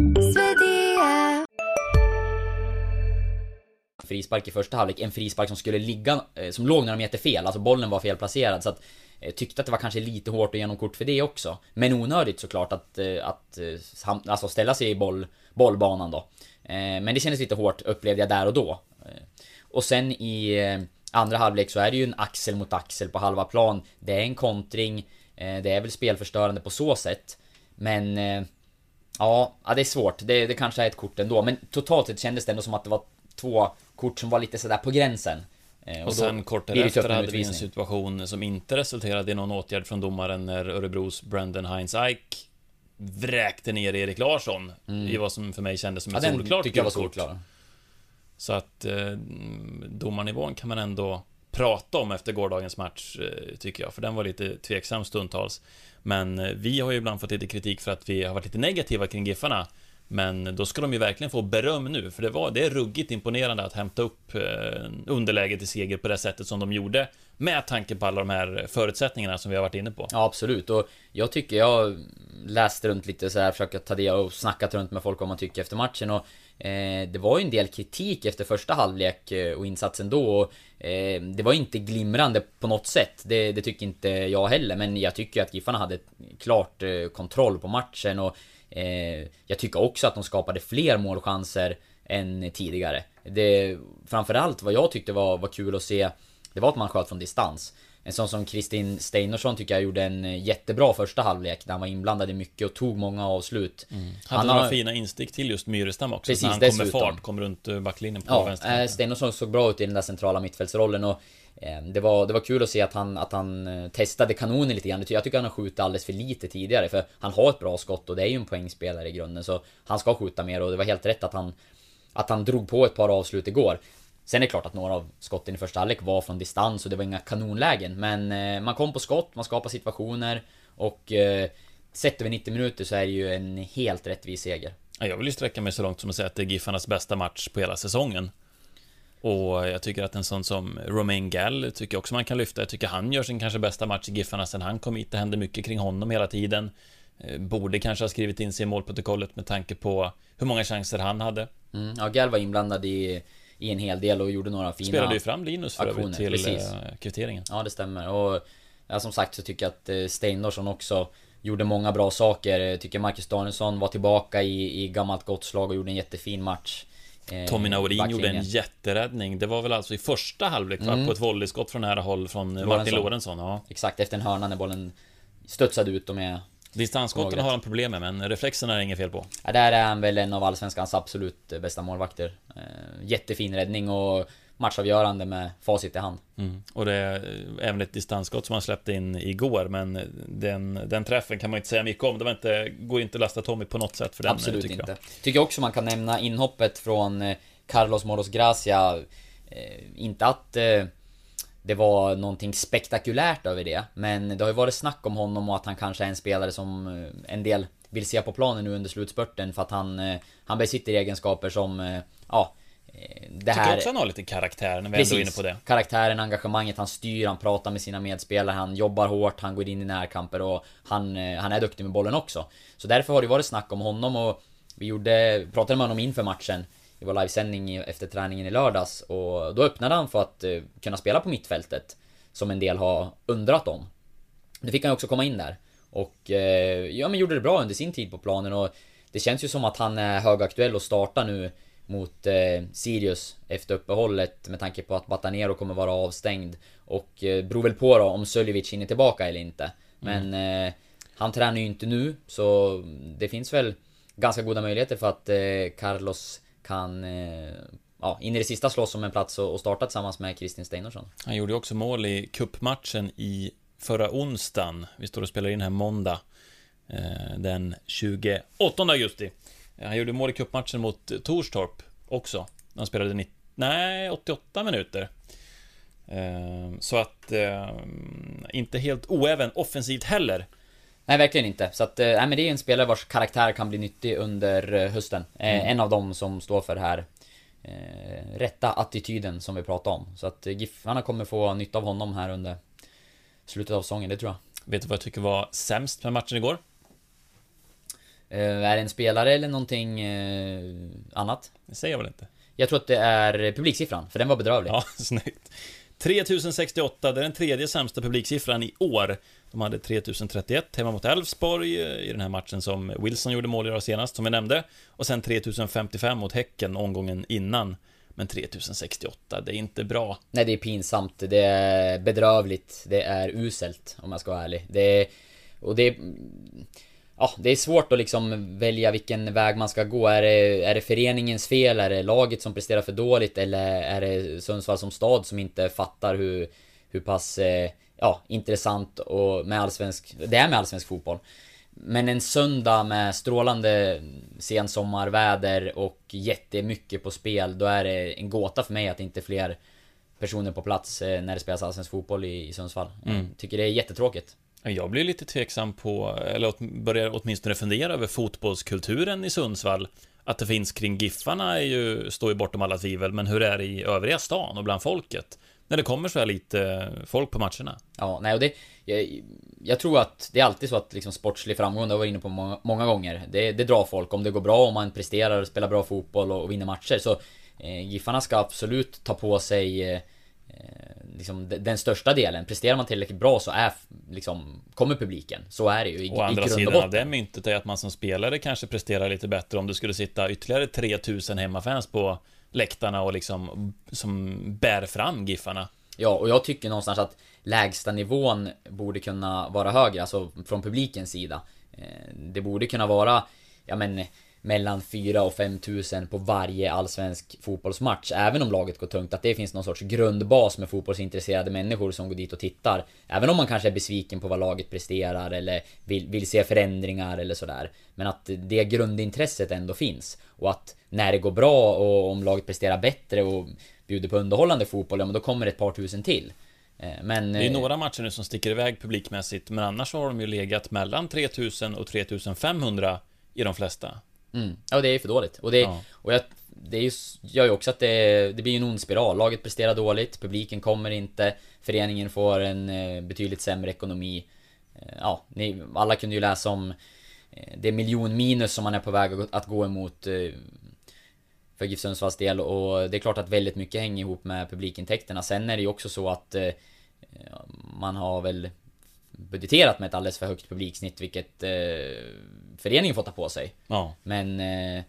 [SPEAKER 2] Frispark i första halvlek. En frispark som skulle ligga, eh, som låg några meter fel. Alltså bollen var felplacerad. Så att eh, Tyckte att det var kanske lite hårt att ge kort för det också. Men onödigt såklart att, eh, att alltså ställa sig i boll, bollbanan då. Men det kändes lite hårt upplevde jag där och då. Och sen i andra halvlek så är det ju en axel mot axel på halva plan. Det är en kontring. Det är väl spelförstörande på så sätt. Men... Ja, ja det är svårt. Det, det kanske är ett kort ändå. Men totalt sett kändes det ändå som att det var två kort som var lite sådär på gränsen. Eh,
[SPEAKER 4] Och,
[SPEAKER 2] då
[SPEAKER 4] sen kort därefter hade vi en situation som inte resulterade i någon åtgärd från domaren när Örebros Brendan Heinz Ike vräkte ner Erik Larsson i vad som för mig kändes som
[SPEAKER 2] Mm. Ja,
[SPEAKER 4] ett solklart
[SPEAKER 2] tycker jag var
[SPEAKER 4] gult kort.
[SPEAKER 2] solklar.
[SPEAKER 4] Så att eh, domarnivån kan man ändå prata om efter gårdagens match, eh, tycker jag. För den var lite tveksam stundtals. Men eh, vi har ju ibland fått lite kritik för att vi har varit lite negativa kring Giffarna. Men då ska de ju verkligen få beröm nu, för det, var, det är ruggigt imponerande att hämta upp eh, underläget i seger på det sättet som de gjorde. Med tanke på alla de här förutsättningarna som vi har varit inne på.
[SPEAKER 2] Ja absolut och jag tycker jag läste runt lite så här, försökt ta det och snackat runt med folk vad man tycker efter matchen och eh, Det var ju en del kritik efter första halvlek eh, och insatsen då och, eh, Det var inte glimrande på något sätt det, det tycker inte jag heller men jag tycker att Giffarna hade klart eh, kontroll på matchen och jag tycker också att de skapade fler målchanser än tidigare det, Framförallt vad jag tyckte var, var kul att se Det var att man sköt från distans en sån som Kristin Steinorsson tycker jag gjorde en eh, jättebra första halvlek där han var inblandad i mycket och tog många avslut.
[SPEAKER 4] Hade
[SPEAKER 2] har-
[SPEAKER 4] några fina instick till just Myrestam också.
[SPEAKER 2] Precis,
[SPEAKER 4] när han
[SPEAKER 2] dessutom.
[SPEAKER 4] fart, kom runt eh, backlinjen på
[SPEAKER 2] Ja, eh, Steinorsson såg bra ut i den där centrala mittfältsrollen och eh, Ehm, det var, det var kul att se att han, att han eh, testade kanonen lite grann. Jag tycker han har skjutit alldeles för lite tidigare för han har ett bra skott och det är ju en poängspelare i grunden så han ska skjuta mer och det var helt rätt att han att han drog på ett par avslut igår. Sen är det klart att några av skotten i första halvlek var från distans och det var inga kanonlägen men eh, man kom på skott, man skapade situationer och sett över 90 minuter så är det ju en helt rättvis seger.
[SPEAKER 4] Ja, Jag vill ju sträcka mig så långt som att säga att det är Giffarnas bästa match på hela säsongen. Och jag tycker att en sån som Romain Gall tycker också man kan lyfta. Jag tycker han gör sin kanske bästa match i Giffarna sen han kom hit. Det händer mycket kring honom hela tiden. Eh, Borde kanske ha skrivit in sig i målprotokollet med tanke på hur många chanser han hade.
[SPEAKER 2] Mm, ja, Gal var inblandad i, i en hel del och gjorde några fina
[SPEAKER 4] Spelade ju fram Linus för
[SPEAKER 2] aktioner,
[SPEAKER 4] till
[SPEAKER 2] precis.
[SPEAKER 4] eh, kvitteringen.
[SPEAKER 2] Ja, det stämmer. Och ja, som sagt så tycker jag att eh, Steinarsson också gjorde många bra saker. Jag tycker Marcus Danielsson var tillbaka i, i gammalt gott slag och gjorde en jättefin match. Eh,
[SPEAKER 4] Tommy Naurin gjorde en jätteräddning. Det var väl alltså i första halvlek?
[SPEAKER 2] Mm.
[SPEAKER 4] På ett volleyskott från nära håll från Martin
[SPEAKER 2] Lorentzon.
[SPEAKER 4] Ja.
[SPEAKER 2] Exakt, efter en hörna när bollen studsade ut och med...
[SPEAKER 4] Distansskotten har han problem med, men reflexerna är det inget fel på.
[SPEAKER 2] Ja, där är han väl en av Allsvenskans absolut bästa målvakter. Eh, jättefin räddning och matchavgörande med facit i hand.
[SPEAKER 4] Mm. Och det är eh, även ett distansskott som han släppte in igår, men den, den träffen kan man inte säga mycket om. Det var inte, går inte att lasta Tommy på något sätt för den,
[SPEAKER 2] Absolut
[SPEAKER 4] tycker
[SPEAKER 2] inte.
[SPEAKER 4] jag.
[SPEAKER 2] Tycker också man kan nämna inhoppet från eh, Carlos Moros Gracia. Eh, inte att eh, det var någonting spektakulärt över det. Men det har ju varit snack om honom och att han kanske är en spelare som eh, en del vill se på planen nu under slutspurten. För att han, eh, han besitter egenskaper som, eh, ja... eh, Det
[SPEAKER 4] Tycker
[SPEAKER 2] här...
[SPEAKER 4] också han har lite karaktär när vi ändå är inne på det.
[SPEAKER 2] Karaktären, engagemanget, han styr, han pratar med sina medspelare, han jobbar hårt, han går in i närkamper och han, eh, han är duktig med bollen också. Så därför har det varit snack om honom och vi gjorde, pratade med honom inför matchen i vår livesändning efter träningen i lördags och då öppnade han för att eh, kunna spela på mittfältet. Som en del har undrat om. Nu fick han också komma in där. Och ja men gjorde det bra under sin tid på planen och det känns ju som att han är högaktuell och startar nu mot eh, Sirius efter uppehållet med tanke på att Batanero kommer vara avstängd. Och eh, beror väl på då om Söljevic hinner tillbaka eller inte. Men eh, han tränar ju inte nu så det finns väl ganska goda möjligheter för att eh, Carlos kan eh, ja, in i det sista slåss om en plats och, och starta tillsammans med Kristin Steinarsson.
[SPEAKER 4] Han gjorde ju också mål i kuppmatchen i förra onsdagen. Vi står och spelar in här måndag. eh, Den 28 augusti. Han gjorde mål i kuppmatchen mot Torstorp också. Han spelade 90, nej, 88 minuter. Eh, Så att, eh, inte helt oäven offensivt heller.
[SPEAKER 2] Nej, verkligen inte. Så att, eh, nej men det är en spelare vars karaktär kan bli nyttig under eh, hösten. Eh, En av dem som står för det här eh, rätta attityden som vi pratade om. Så att eh, Giffarna kommer få nytta av honom här under slutet av säsongen, det tror jag.
[SPEAKER 4] Vet du vad jag tycker var sämst med matchen igår?
[SPEAKER 2] Eh, är det en spelare eller någonting eh, annat?
[SPEAKER 4] Det säger jag väl inte?
[SPEAKER 2] Jag tror att det är publiksiffran, för den var bedrövlig.
[SPEAKER 4] Ja, snyggt. 3068, det är den tredje sämsta publiksiffran i år. De hade 3031 hemma mot Elfsborg eh, i den här matchen som Wilson gjorde mål i senast, som vi nämnde. Och sen 3055 mot Häcken omgången innan. Men 3068, det är inte bra.
[SPEAKER 2] Nej, det är pinsamt. Det är bedrövligt. Det är uselt, om jag ska vara ärlig. Det är... Och det är... Ja, det är svårt att liksom välja vilken väg man ska gå. Är det, är det föreningens fel? Är det laget som presterar för dåligt? Eller är det Sundsvall som stad som inte fattar hur, hur pass eh, ja, intressant och med allsvensk, det är med allsvensk fotboll. Men en söndag med strålande sensommarväder och jättemycket på spel, då är det en gåta för mig att inte fler personer på plats eh, när det spelas allsvensk fotboll i, i Sundsvall.
[SPEAKER 4] Mm.
[SPEAKER 2] Jag tycker det är jättetråkigt.
[SPEAKER 4] Jag blir lite tveksam på, eller börjar åtminstone fundera över fotbollskulturen i Sundsvall. Att det finns kring Giffarna är ju, står ju bortom alla tvivel, men hur är det i övriga stan och bland folket? När det kommer så här lite folk på matcherna.
[SPEAKER 2] Ja, nej och det... Jag, jag tror att det är alltid så att liksom sportslig framgång, det har jag varit inne på många, många gånger. Det, det drar folk. Om det går bra, om man presterar, spelar bra fotboll och, och vinner matcher så... Eh, Giffarna ska absolut ta på sig... Eh, liksom de- den största delen. Presterar man tillräckligt bra så är liksom... Kommer publiken. Så är det ju i,
[SPEAKER 4] Å
[SPEAKER 2] i
[SPEAKER 4] andra
[SPEAKER 2] grund och
[SPEAKER 4] sidan
[SPEAKER 2] botten.
[SPEAKER 4] av det myntet är att man som spelare kanske presterar lite bättre om det skulle sitta ytterligare 3000 hemmafans på läktarna och liksom som bär fram Giffarna.
[SPEAKER 2] Ja, och jag tycker någonstans att lägsta nivån borde kunna vara högre, alltså från publikens sida. Eh, Det borde kunna vara, ja men, mellan 4 och 5 tusen på varje allsvensk fotbollsmatch. Även om laget går tungt, att det finns någon sorts grundbas med fotbollsintresserade människor som går dit och tittar. Även om man kanske är besviken på vad laget presterar eller vill, vill se förändringar eller sådär. Men att det grundintresset ändå finns. Och att när det går bra och om laget presterar bättre och bjuder på underhållande fotboll, ja men då kommer det ett par tusen till. Eh, Men...
[SPEAKER 4] Det är ju
[SPEAKER 2] eh,
[SPEAKER 4] några matcher nu som sticker iväg publikmässigt, men annars har de ju legat mellan 3000 och 3500 i de flesta.
[SPEAKER 2] Mm. Ja, det är för dåligt. Och det,
[SPEAKER 4] Ja.
[SPEAKER 2] och jag, det är ju, gör ju också att det, det blir en ond spiral. Laget presterar dåligt, publiken kommer inte, föreningen får en eh, betydligt sämre ekonomi. Eh, Ja, ni, alla kunde ju läsa om eh, det miljonminus som man är på väg att- gå emot för GIF Sundsvalls del och det är klart att väldigt mycket hänger ihop med publikintäkterna. Sen är det ju också så att man har väl budgeterat med ett alldeles för högt publiksnitt vilket eh, föreningen får ta på sig.
[SPEAKER 4] Ja.
[SPEAKER 2] Men eh,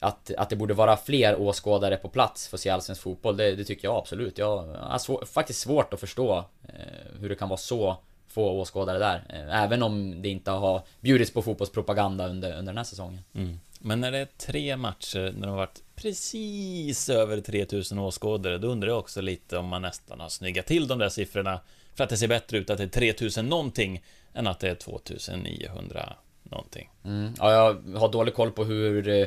[SPEAKER 2] att, att det borde vara fler åskådare på plats för att se allsvensk fotboll, det, det tycker jag absolut. Jag har svår, faktiskt svårt att förstå eh, hur det kan vara så få åskådare där. Eh, även om det inte har bjudits på fotbollspropaganda under, under den här säsongen.
[SPEAKER 4] Mm. Men när det är tre matcher, när det har varit precis över 3000 åskådare, då undrar jag också lite om man nästan har snyggat till de där siffrorna för att det ser bättre ut att det är 3000 någonting än att det är 2900 någonting.
[SPEAKER 2] Mm. Ja, jag har dålig koll på hur eh,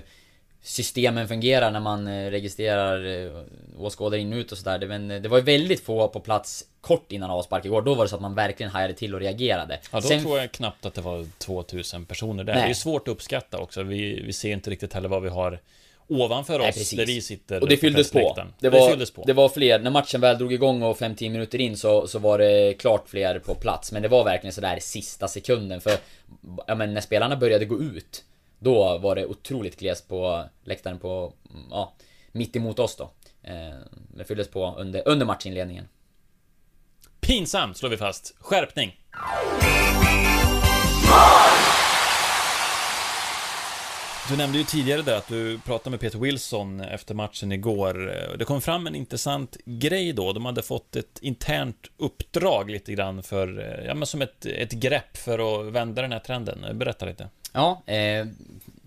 [SPEAKER 2] systemen fungerar när man eh, registrerar eh, åskådare in och ut och sådär. Det- Men det var ju väldigt få på plats kort innan avspark igår. Då var det så att man verkligen hajade till och reagerade.
[SPEAKER 4] Ja, då
[SPEAKER 2] Sen-
[SPEAKER 4] tror jag knappt att det var 2000 personer där.
[SPEAKER 2] Nej.
[SPEAKER 4] Det är svårt att uppskatta också. Vi, vi ser inte riktigt heller vad vi har ovanför
[SPEAKER 2] Nej,
[SPEAKER 4] oss,
[SPEAKER 2] precis.
[SPEAKER 4] där vi sitter
[SPEAKER 2] Och det fylldes på. Det var,
[SPEAKER 4] fylldes på.
[SPEAKER 2] det var fler, när matchen väl drog igång och 5-10 minuter in så, så var det klart fler på plats. Men det var verkligen sådär sista sekunden för, ja men när spelarna började gå ut, då var det otroligt glest på läktaren på, mm, ja, mitt emot oss då. Eh, det fylldes på under, under matchinledningen.
[SPEAKER 4] Pinsamt, slår vi fast. Skärpning! Du nämnde ju tidigare där att du pratade med Peter Wilson efter matchen igår. Det kom fram en intressant grej då. De hade fått ett internt uppdrag lite grann för, ja men som ett, ett grepp för att vända den här trenden. Berätta lite.
[SPEAKER 2] Ja, eh,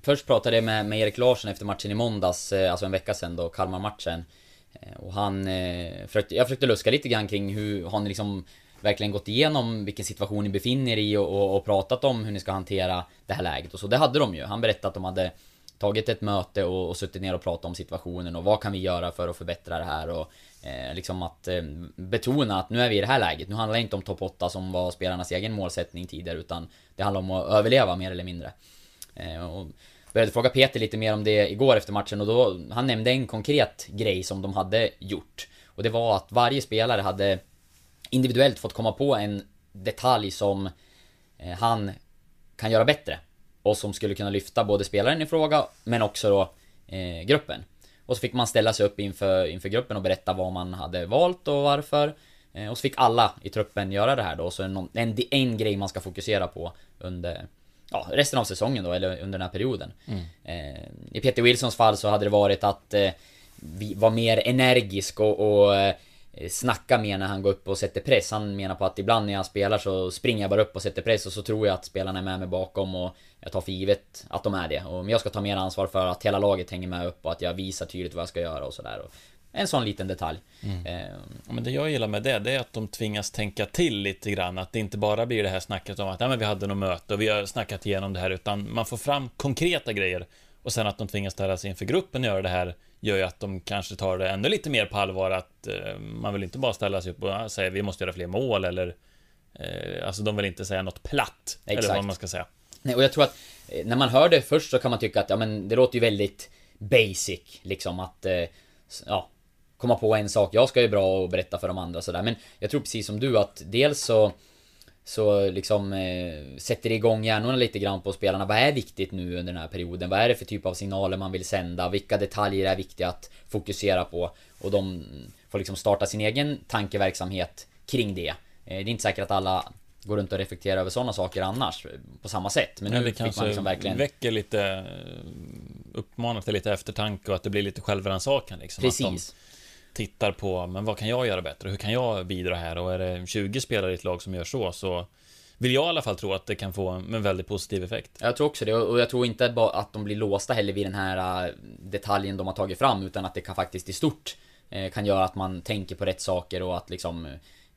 [SPEAKER 2] först pratade jag med, med Erik Larsson efter matchen i måndags, eh, alltså en vecka sedan då, Kalmar-matchen. Eh, och han, eh, försökte, jag försökte luska lite grann kring hur, har ni liksom verkligen gått igenom vilken situation ni befinner er i och, och, och pratat om hur ni ska hantera det här läget och så. Det hade de ju. Han berättade att de hade tagit ett möte och, och suttit ner och pratat om situationen och vad kan vi göra för att förbättra det här och eh, liksom att eh, betona att nu är vi i det här läget. Nu handlar det inte om topp 8 som var spelarnas egen målsättning tidigare utan det handlar om att överleva mer eller mindre. Eh, och började fråga Peter lite mer om det igår efter matchen och då, han nämnde en konkret grej som de hade gjort. Och det var att varje spelare hade individuellt fått komma på en detalj som eh, han kan göra bättre. Och som skulle kunna lyfta både spelaren i fråga, men också då eh, gruppen. Och så fick man ställa sig upp inför, inför gruppen och berätta vad man hade valt och varför. Eh, och så fick alla i truppen göra det här då, så en, en, en grej man ska fokusera på under ja, resten av säsongen då, eller under den här perioden. Eh, I Peter Wilsons fall så hade det varit att eh, vi var mer energisk och, och eh, snacka mer när han går upp och sätter press. Han menar på att ibland när jag spelar så springer jag bara upp och sätter press och så tror jag att spelarna är med mig bakom och jag tar för givet att de är det. Och, jag ska ta mer ansvar för att hela laget hänger med upp och att jag visar tydligt vad jag ska göra och sådär. En sån liten detalj. Eh,
[SPEAKER 4] Ja, men det jag gillar med det, det är att de tvingas tänka till lite grann. Att det inte bara blir det här snacket om att Nej, men vi hade något möte och vi har snackat igenom det här, utan man får fram konkreta grejer. Och sen att de tvingas ställa sig inför gruppen och göra det här gör ju att de kanske tar det ännu lite mer på allvar. Att eh, man vill inte bara ställa sig upp och säga vi måste göra fler mål eller eh, Alltså de vill inte säga något platt. Eller
[SPEAKER 2] Exakt.
[SPEAKER 4] vad man ska säga.
[SPEAKER 2] Nej, och jag tror att eh, när man hör det först så kan man tycka att ja men det låter ju väldigt basic liksom att ja komma på en sak. Jag ska ju bra och berätta för de andra sådär. Men jag tror precis som du att dels så så liksom eh, sätter igång hjärnorna lite grann på spelarna. Vad är viktigt nu under den här perioden? Vad är det för typ av signaler man vill sända? Vilka detaljer är viktiga att fokusera på? Och de får liksom starta sin egen tankeverksamhet kring det. Eh, det är inte säkert att alla går runt och reflekterar över sådana saker annars på samma sätt. Men nu
[SPEAKER 4] det
[SPEAKER 2] fick man liksom verkligen...
[SPEAKER 4] väcker lite eh, Uppmanar till lite eftertanke och att det blir lite självrannsakan liksom.
[SPEAKER 2] Precis
[SPEAKER 4] tittar på, men vad kan jag göra bättre? Hur kan jag bidra här? Och är det 20 spelare i ett lag som gör så, så vill jag i alla fall tro att det kan få en väldigt positiv effekt.
[SPEAKER 2] Jag tror också det och jag tror inte bara att de blir låsta heller vid den här äh, detaljen de har tagit fram utan att det kan faktiskt i stort äh, kan göra att man tänker på rätt saker och att liksom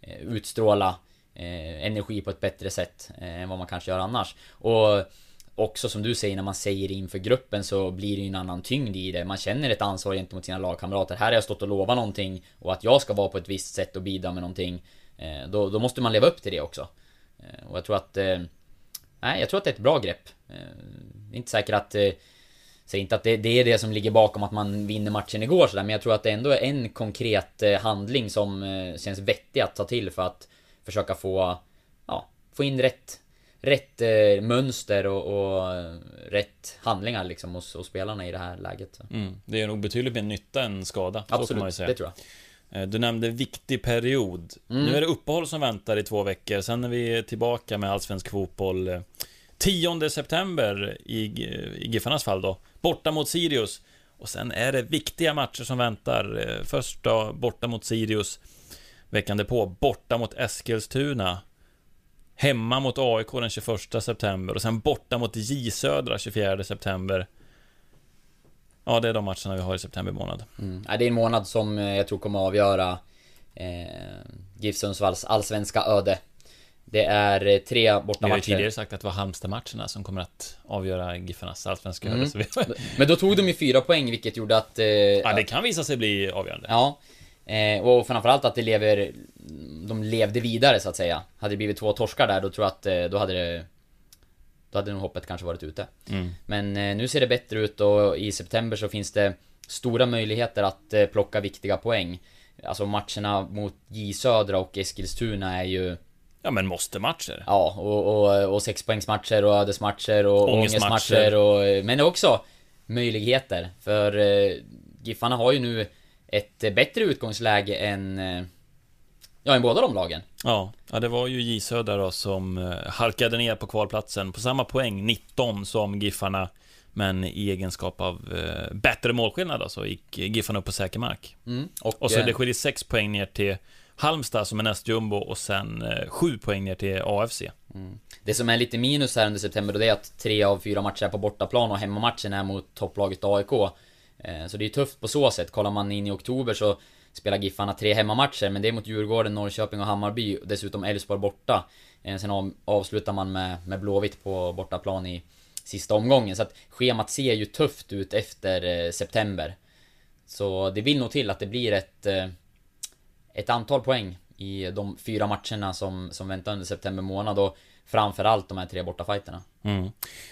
[SPEAKER 2] äh, utstråla energi på ett bättre sätt än vad man kanske gör annars. Och också som du säger när man säger det inför gruppen så blir det ju en annan tyngd i det. Man känner ett ansvar gentemot sina lagkamrater. Här har jag stått och lovat någonting och att jag ska vara på ett visst sätt och bidra med någonting. Eh, då, då måste man leva upp till det också. Eh, och jag tror att eh, Nej, jag tror att det är ett bra grepp. Det är inte säkert att... Säg inte att det, det är det som ligger bakom att man vinner matchen igår sådär, men jag tror att det ändå är en konkret handling som känns vettig att ta till för att försöka få... Ja, få in rätt... Rätt eh, mönster och, och eh, rätt handlingar liksom hos, hos spelarna i det här läget.
[SPEAKER 4] Mm. Det är nog betydligt mer nytta än skada.
[SPEAKER 2] Absolut,
[SPEAKER 4] säga.
[SPEAKER 2] det tror jag.
[SPEAKER 4] Eh, Du nämnde viktig period.
[SPEAKER 2] Mm.
[SPEAKER 4] Nu är det uppehåll som väntar i två veckor. Sen är vi tillbaka med allsvensk fotboll eh, 10 september i, i Giffarnas fall då. Borta mot Sirius. Och sen är det viktiga matcher som väntar. Eh, Först då borta mot Sirius. Veckan därpå borta mot Eskilstuna. Hemma mot AIK den 21 september och sen borta mot J Södra 24 september. Ja, det är de matcherna vi har i september månad.
[SPEAKER 2] Mm. Ja, det är en månad som eh, jag tror kommer att avgöra eh, GIF Sundsvalls allsvenska öde. Det är eh, tre
[SPEAKER 4] Vi har ju
[SPEAKER 2] bortamatcher.
[SPEAKER 4] tidigare sagt att det var Halmstad-matcherna som kommer att avgöra Giffarnas allsvenska öde.
[SPEAKER 2] Mm.
[SPEAKER 4] Vi...
[SPEAKER 2] Men då tog de ju fyra poäng vilket gjorde att... Eh,
[SPEAKER 4] ja, det kan visa sig bli avgörande.
[SPEAKER 2] Ja. Eh, och framförallt att det lever... De levde vidare så att säga. Hade det blivit två torskar där då tror jag att eh, då hade det... Då hade nog hoppet kanske varit ute.
[SPEAKER 4] Mm.
[SPEAKER 2] Men eh, nu ser det bättre ut och i september så finns det stora möjligheter att eh, plocka viktiga poäng. Alltså matcherna mot J Södra och Eskilstuna är ju...
[SPEAKER 4] Ja, men måste matcher.
[SPEAKER 2] Ja, och, och, och sexpoängsmatcher och ödesmatcher och
[SPEAKER 4] Ångestmatcher.
[SPEAKER 2] ångestmatcher och... Men också möjligheter. För eh, Giffarna har ju nu ett eh, bättre utgångsläge än... Eh, ja, än båda de lagen.
[SPEAKER 4] Ja, ja det var ju J Södra då som eh, halkade ner på kvalplatsen på samma poäng, 19 som Giffarna. Men i egenskap av eh, bättre målskillnad då, så gick Giffarna upp på säker mark.
[SPEAKER 2] Mm. Och,
[SPEAKER 4] Och så
[SPEAKER 2] eh,
[SPEAKER 4] det skiljer 6 poäng ner till Halmstad som är näst jumbo och sen 7 poäng ner till AFC.
[SPEAKER 2] Det som är lite minus här under september, då det är att tre av fyra matcher är på bortaplan och hemmamatchen är mot topplaget AIK. Eh, så det är tufft på så sätt. Kollar man in i oktober så spelar Giffarna tre hemmamatcher, men det är mot Djurgården, Norrköping och Hammarby. och Dessutom Elfsborg borta. Eh, sen avslutar man med, med Blåvitt på bortaplan i sista omgången. Så att schemat ser ju tufft ut efter eh, september. Så det vill nog till att det blir ett, ett antal poäng i de fyra matcherna som, som väntar under september månad och framförallt de här tre bortafighterna.
[SPEAKER 4] Mm.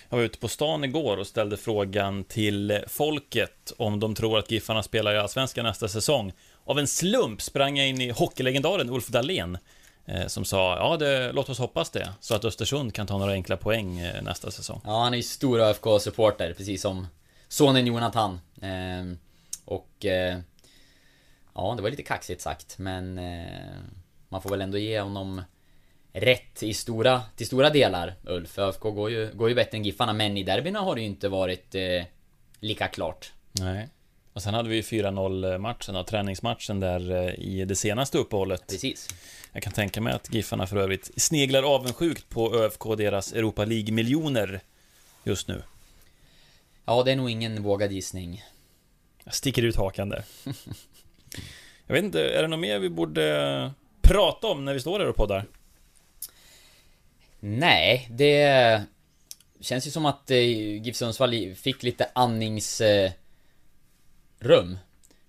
[SPEAKER 4] Jag var ute på stan igår och ställde frågan till folket om de tror att Giffarna spelar i Allsvenskan nästa säsong. Av en slump sprang jag in i hockeylegendaren Ulf Dahlén eh, som sa ja, det, låt oss hoppas det, så att Östersund kan ta några enkla poäng eh, nästa säsong.
[SPEAKER 2] Ja, han är ju stor ÖFK-supporter, precis som sonen Jonathan. Ehm, Och... Eh, ja, det var lite kaxigt sagt, men... Eh, man får väl ändå ge honom rätt i stora, till stora delar, Ulf. ÖFK går ju, går ju bättre än Giffarna, men i derbyna har det ju inte varit eh, lika klart.
[SPEAKER 4] Nej. Och sen hade vi ju 4-0 matchen och träningsmatchen där eh, i det senaste uppehållet.
[SPEAKER 2] Precis.
[SPEAKER 4] Jag kan tänka mig att Giffarna för övrigt sneglar avundsjukt på ÖFK och deras Europa League-miljoner just nu.
[SPEAKER 2] Ja, det är nog ingen vågad gissning.
[SPEAKER 4] Jag sticker ut hakan där. Jag vet inte, är det något mer vi borde prata om när vi står där och poddar?
[SPEAKER 2] Nej, det känns ju som att eh, GIF Sundsvall fick lite andningsrum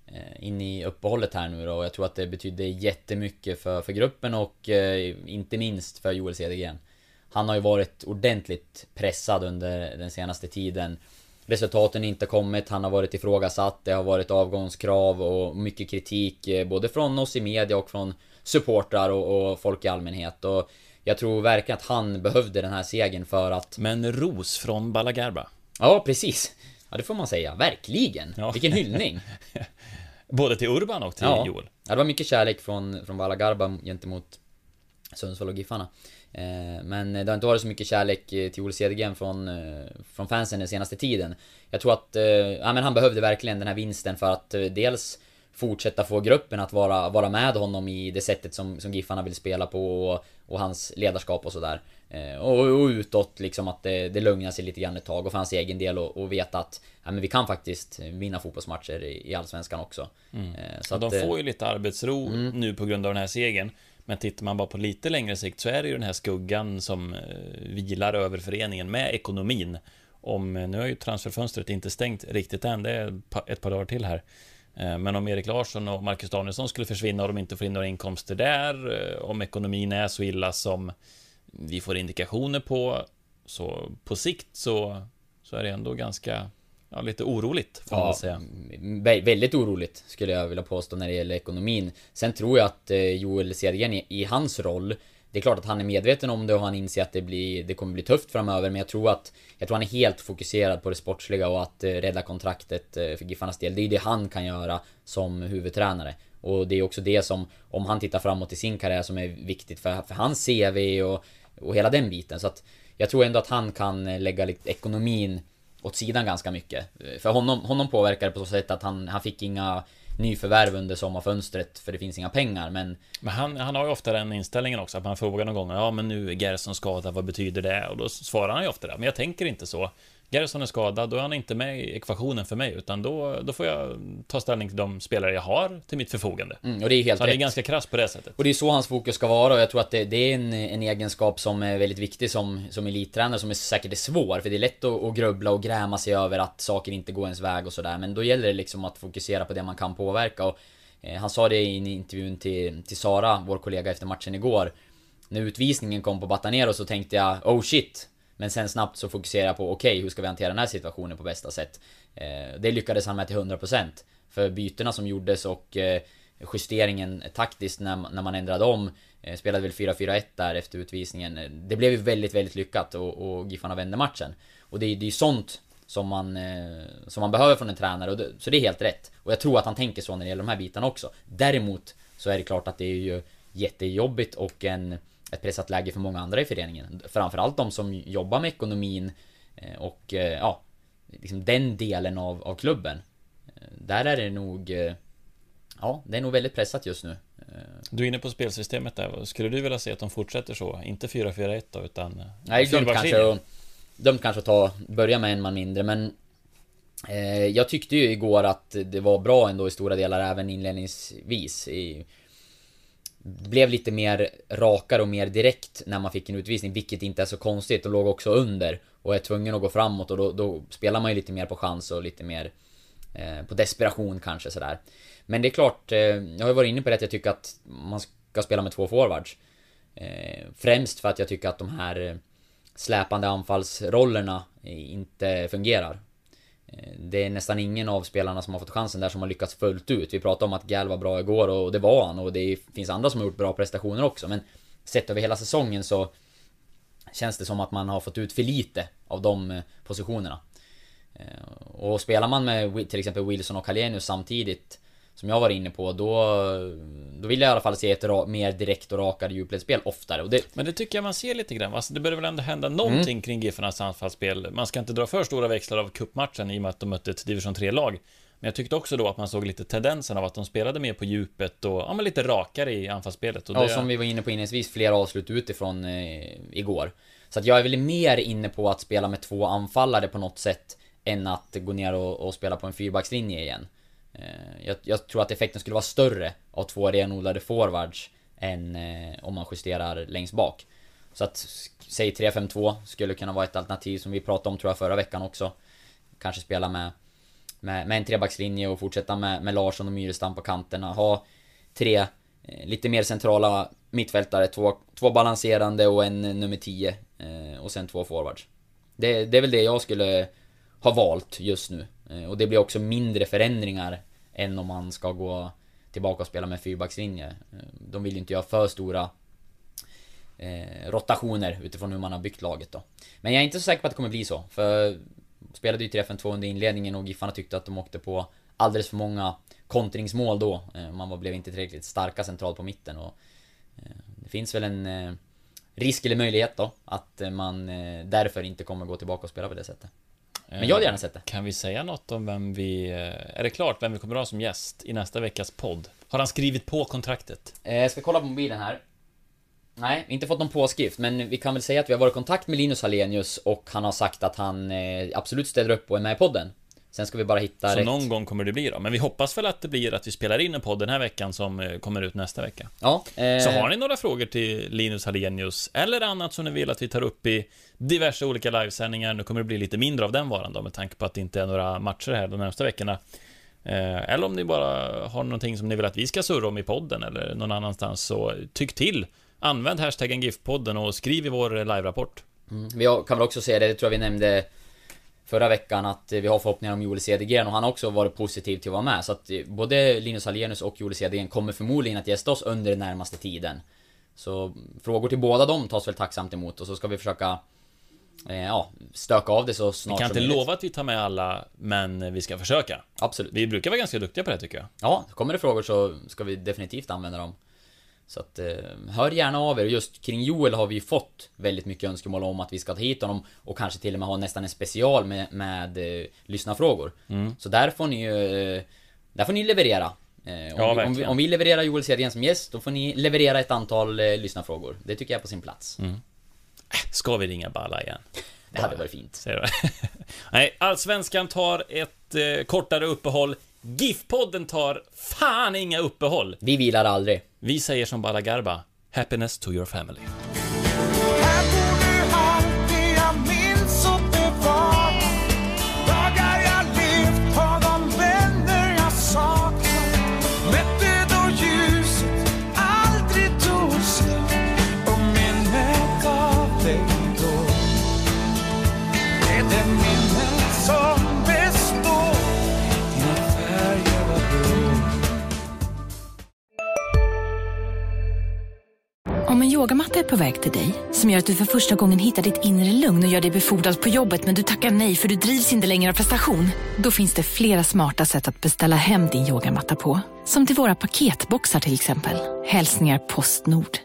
[SPEAKER 2] eh, in i uppehållet här nu då och jag tror att det betydde jättemycket för, för gruppen och eh, inte minst för Joel Cedergren. Han har ju varit ordentligt pressad under den senaste tiden. Resultaten har inte kommit, han har varit ifrågasatt, det har varit avgångskrav och mycket kritik både från oss i media och från supportrar och, och folk i allmänhet. Och jag tror verkligen att han behövde den här segern för att...
[SPEAKER 4] Men ros från Balagarba.
[SPEAKER 2] Ja, precis. Ja, det får man säga. Verkligen.
[SPEAKER 4] Ja.
[SPEAKER 2] Vilken hyllning.
[SPEAKER 4] Både till Urban och till
[SPEAKER 2] ja.
[SPEAKER 4] Joel.
[SPEAKER 2] Ja, det var mycket kärlek från, från Balagarba gentemot Sundsvall och Giffarna. Eh, men det har inte varit så mycket kärlek eh, till Ole Cedergren från, eh, från fansen den senaste tiden. Jag tror att, ja men han behövde verkligen den här vinsten för att dels fortsätta få gruppen att vara, vara med honom i det sättet som, som Giffarna vill spela på och, och hans ledarskap och sådär. Eh, och, och utåt liksom att det, det lugnar sig lite grann ett tag och för hans egen del och, och veta att ja, men vi kan faktiskt vinna fotbollsmatcher i, i Allsvenskan också.
[SPEAKER 4] Mm.
[SPEAKER 2] Eh,
[SPEAKER 4] Så de
[SPEAKER 2] att, eh,
[SPEAKER 4] får ju lite arbetsro nu på grund av den här segern. Men tittar man bara på lite längre sikt så är det ju den här skuggan som vilar över föreningen med ekonomin. Om, nu har ju transferfönstret inte stängt riktigt än, det är ett par dagar till här. Eh, Men om Erik Larsson och Marcus Danielsson skulle försvinna och de inte får in några inkomster där, eh, om ekonomin är så illa som vi får indikationer på, så på sikt så, så är det ändå ganska, ja, lite oroligt får man
[SPEAKER 2] Ja,
[SPEAKER 4] säga.
[SPEAKER 2] vä- väldigt oroligt skulle jag vilja påstå när det gäller ekonomin. Sen tror jag att eh, Joel Cedergren i, i hans roll det är klart att han är medveten om det och han inser att det, blir, det kommer bli tufft framöver men jag tror att Jag tror han är helt fokuserad på det sportsliga och att eh, rädda kontraktet eh, för Giffarnas del. Det är det han kan göra som huvudtränare. Och det är också det som, om han tittar framåt i sin karriär som är viktigt för, för hans CV och, och hela den biten. Så att jag tror ändå att han kan eh, lägga lite ekonomin åt sidan ganska mycket. Eh, för honom, honom påverkar det på så sätt att han, han fick inga nyförvärv under sommarfönstret för det finns inga pengar men
[SPEAKER 4] Men han, han har ju ofta den inställningen också, att man frågar någon gång Ja men nu är Gerson skadad, vad betyder det? Och då svarar han ju ofta det, men jag tänker inte så Gerson är skadad, då är han inte med i ekvationen för mig Utan då, då får jag ta ställning till de spelare jag har till mitt förfogande.
[SPEAKER 2] Mm, och det är helt
[SPEAKER 4] Så han är
[SPEAKER 2] rätt.
[SPEAKER 4] ganska krass på det sättet.
[SPEAKER 2] Och det är så hans fokus ska vara och jag tror att det, det är en, en egenskap som är väldigt viktig som, som elittränare som är säkert är svår för det är lätt att, att grubbla och gräma sig över att saker inte går ens väg och sådär. Men då gäller det liksom att fokusera på det man kan påverka. Och eh, Han sa det i en intervjun till, till Sara, vår kollega efter matchen igår. När utvisningen kom på Batanero så tänkte jag oh shit men sen snabbt så fokusera jag på okej hur ska vi hantera den här situationen på bästa sätt? Eh, det lyckades han med till 100% För bytena som gjordes och eh, justeringen taktiskt när, när man ändrade om eh, Spelade väl 4-4-1 där efter utvisningen. Det blev ju väldigt, väldigt lyckat och, och Giffarna vände matchen. Och det, är- det är ju sånt som man, som man behöver från en tränare och det, Så det är helt rätt. Och jag tror att han tänker så när det gäller de här bitarna också. Däremot så är det klart att det är ju jättejobbigt och en ett pressat läge för många andra i föreningen Framförallt de som jobbar med ekonomin eh, och eh, ja liksom den delen av, av klubben Eh, Där är det nog Ja, det är nog väldigt pressat just nu
[SPEAKER 4] Du är inne på spelsystemet där, skulle du vilja se att de fortsätter så? Inte 4-4-1 då, utan
[SPEAKER 2] Nej,
[SPEAKER 4] fyrbackslinje?
[SPEAKER 2] kanske. Dömt kanske att ta, börja med en man mindre men eh, Jag tyckte ju igår att det var bra ändå i stora delar även inledningsvis i, blev lite mer rakare och mer direkt när man fick en utvisning vilket inte är så konstigt och låg också under Och är tvungen att gå framåt och då, då spelar man ju lite mer på chans och lite mer eh, På desperation kanske sådär Men det är klart, eh, jag har ju varit inne på det att jag tycker att man ska spela med två forwards Eh, främst för att jag tycker att de här eh, släpande anfallsrollerna inte fungerar. Eh, det är nästan ingen av spelarna som har fått chansen där som har lyckats fullt ut. Vi pratade om att Gal var bra igår och det var han och det finns andra som har gjort bra prestationer också men sett över hela säsongen så känns det som att man har fått ut för lite av de eh, positionerna. Eh, och spelar man med till exempel Wilson och Hallenius samtidigt som jag var inne på, då... Då vill jag i alla fall se ett ra- mer direkt och rakare djupledsspel oftare och det...
[SPEAKER 4] Men det tycker jag man ser lite grann. Alltså, det börjar väl ändå hända någonting
[SPEAKER 2] Mm.
[SPEAKER 4] kring Giffarnas anfallsspel. Man ska inte dra för stora växlar av cupmatchen i och med att de mötte ett division 3-lag. Men jag tyckte också då att man såg lite tendensen av att de spelade mer på djupet och ja, men lite rakare i anfallsspelet. Och
[SPEAKER 2] Ja,
[SPEAKER 4] det,
[SPEAKER 2] och som vi var inne på inledningsvis, flera avslut utifrån eh, igår. Så att jag är väl mer inne på att spela med två anfallare på något sätt än att gå ner och, och spela på en fyrbackslinje igen. Eh, jag, jag tror att effekten skulle vara större av två renodlade forwards än eh, om man justerar längst bak. Så att, säg 3-5-2 skulle kunna vara ett alternativ som vi pratade om tror jag förra veckan också. Kanske spela med, med, med en trebackslinje och fortsätta med, med Larsson och Myrestam på kanterna. Ha tre eh, lite mer centrala mittfältare, två, två balanserande och en nummer 10 och sen två forwards. Det, det är väl det jag skulle ha valt just nu. Eh, och det blir också mindre förändringar än om man ska gå tillbaka och spela med fyrbackslinje. Eh, de vill ju inte göra för stora eh, rotationer utifrån hur man har byggt laget då. Men jag är inte så säker på att det kommer bli så, för spelade ju 3-5-2 under inledningen och Giffarna tyckte att de åkte på alldeles för många kontringsmål då. Man blev inte tillräckligt starka centralt på mitten och det finns väl en risk eller möjlighet då att man därför inte kommer gå tillbaka och spela på det sättet. Men jag hade gärna sett det.
[SPEAKER 4] Kan vi säga något om vem vi... eh, Är det klart vem vi kommer att ha som gäst i nästa veckas podd? Har han skrivit på kontraktet?
[SPEAKER 2] Eh, Jag ska kolla på mobilen här. Nej, inte fått någon påskrift, men vi kan väl säga att vi har varit i kontakt med Linus Hallenius och han har sagt att han eh, absolut ställer upp och är med i podden. Sen ska vi bara hitta
[SPEAKER 4] Så
[SPEAKER 2] rätt...
[SPEAKER 4] någon gång kommer det bli då. Men vi hoppas väl att det blir att vi spelar in en podd den här veckan som eh, kommer ut nästa vecka.
[SPEAKER 2] Ja, eh...
[SPEAKER 4] Så har ni några frågor till Linus Hallenius eller annat som ni vill att vi tar upp i diverse olika livesändningar. Nu kommer det bli lite mindre av den varan då med tanke på att det inte är några matcher här de närmsta veckorna. Eh, Eller om ni bara har någonting som ni vill att vi ska surra om i podden eller någon annanstans så tyck till. Använd hashtaggen GIF-podden och skriv i vår eh, live-rapport.
[SPEAKER 2] Mm. Vi kan väl också säga det, det tror jag vi nämnde förra veckan att vi har förhoppningar om Joel Cedergren och han har också varit positiv till att vara med. Så att eh, både Linus Hallenius och Joel Cedergren kommer förmodligen att gästa oss under den närmaste tiden. Så frågor till båda dem tas väl tacksamt emot och så ska vi försöka eh, ja, stöka av det så
[SPEAKER 4] Vi
[SPEAKER 2] snart
[SPEAKER 4] kan
[SPEAKER 2] som
[SPEAKER 4] inte
[SPEAKER 2] möjligt.
[SPEAKER 4] lova att vi tar med alla, men vi ska försöka.
[SPEAKER 2] Absolut.
[SPEAKER 4] Vi brukar vara ganska duktiga på det tycker jag.
[SPEAKER 2] Ja, kommer det frågor så ska vi definitivt använda dem. Så att, eh, hör gärna av er. Just kring Joel har vi ju fått väldigt mycket önskemål om att vi ska ta hit honom och kanske till och med ha nästan en special med, med eh, lyssnarfrågor.
[SPEAKER 4] Mm.
[SPEAKER 2] Så där får ni ju... eh, Där får ni leverera. Eh, om,
[SPEAKER 4] Ja,
[SPEAKER 2] vi, om, vi, om vi levererar Joel Cedergren som gäst, då får ni leverera ett antal eh, lyssnarfrågor. Det tycker jag är på sin plats.
[SPEAKER 4] Mm. Ska vi ringa Balla igen?
[SPEAKER 2] Det hade varit fint.
[SPEAKER 4] Nej, Allsvenskan tar ett eh, kortare uppehåll. GIF-podden tar fan inga uppehåll.
[SPEAKER 2] Vi vilar aldrig.
[SPEAKER 4] Vi säger som Bala Garba, happiness to your family.
[SPEAKER 8] Om en yogamatta är på väg till dig, som gör att du för första gången hittar ditt inre lugn och gör dig befordrad på jobbet men du tackar nej för du drivs inte längre av prestation. Då finns det flera smarta sätt att beställa hem din yogamatta på. Som till våra paketboxar till exempel. Hälsningar Postnord.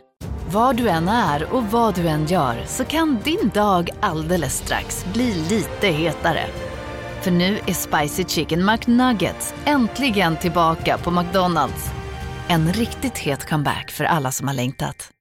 [SPEAKER 1] Var du än är och vad du än gör så kan din dag alldeles strax bli lite hetare. För nu är Spicy Chicken McNuggets äntligen tillbaka på McDonalds. En riktigt het comeback för alla som har längtat.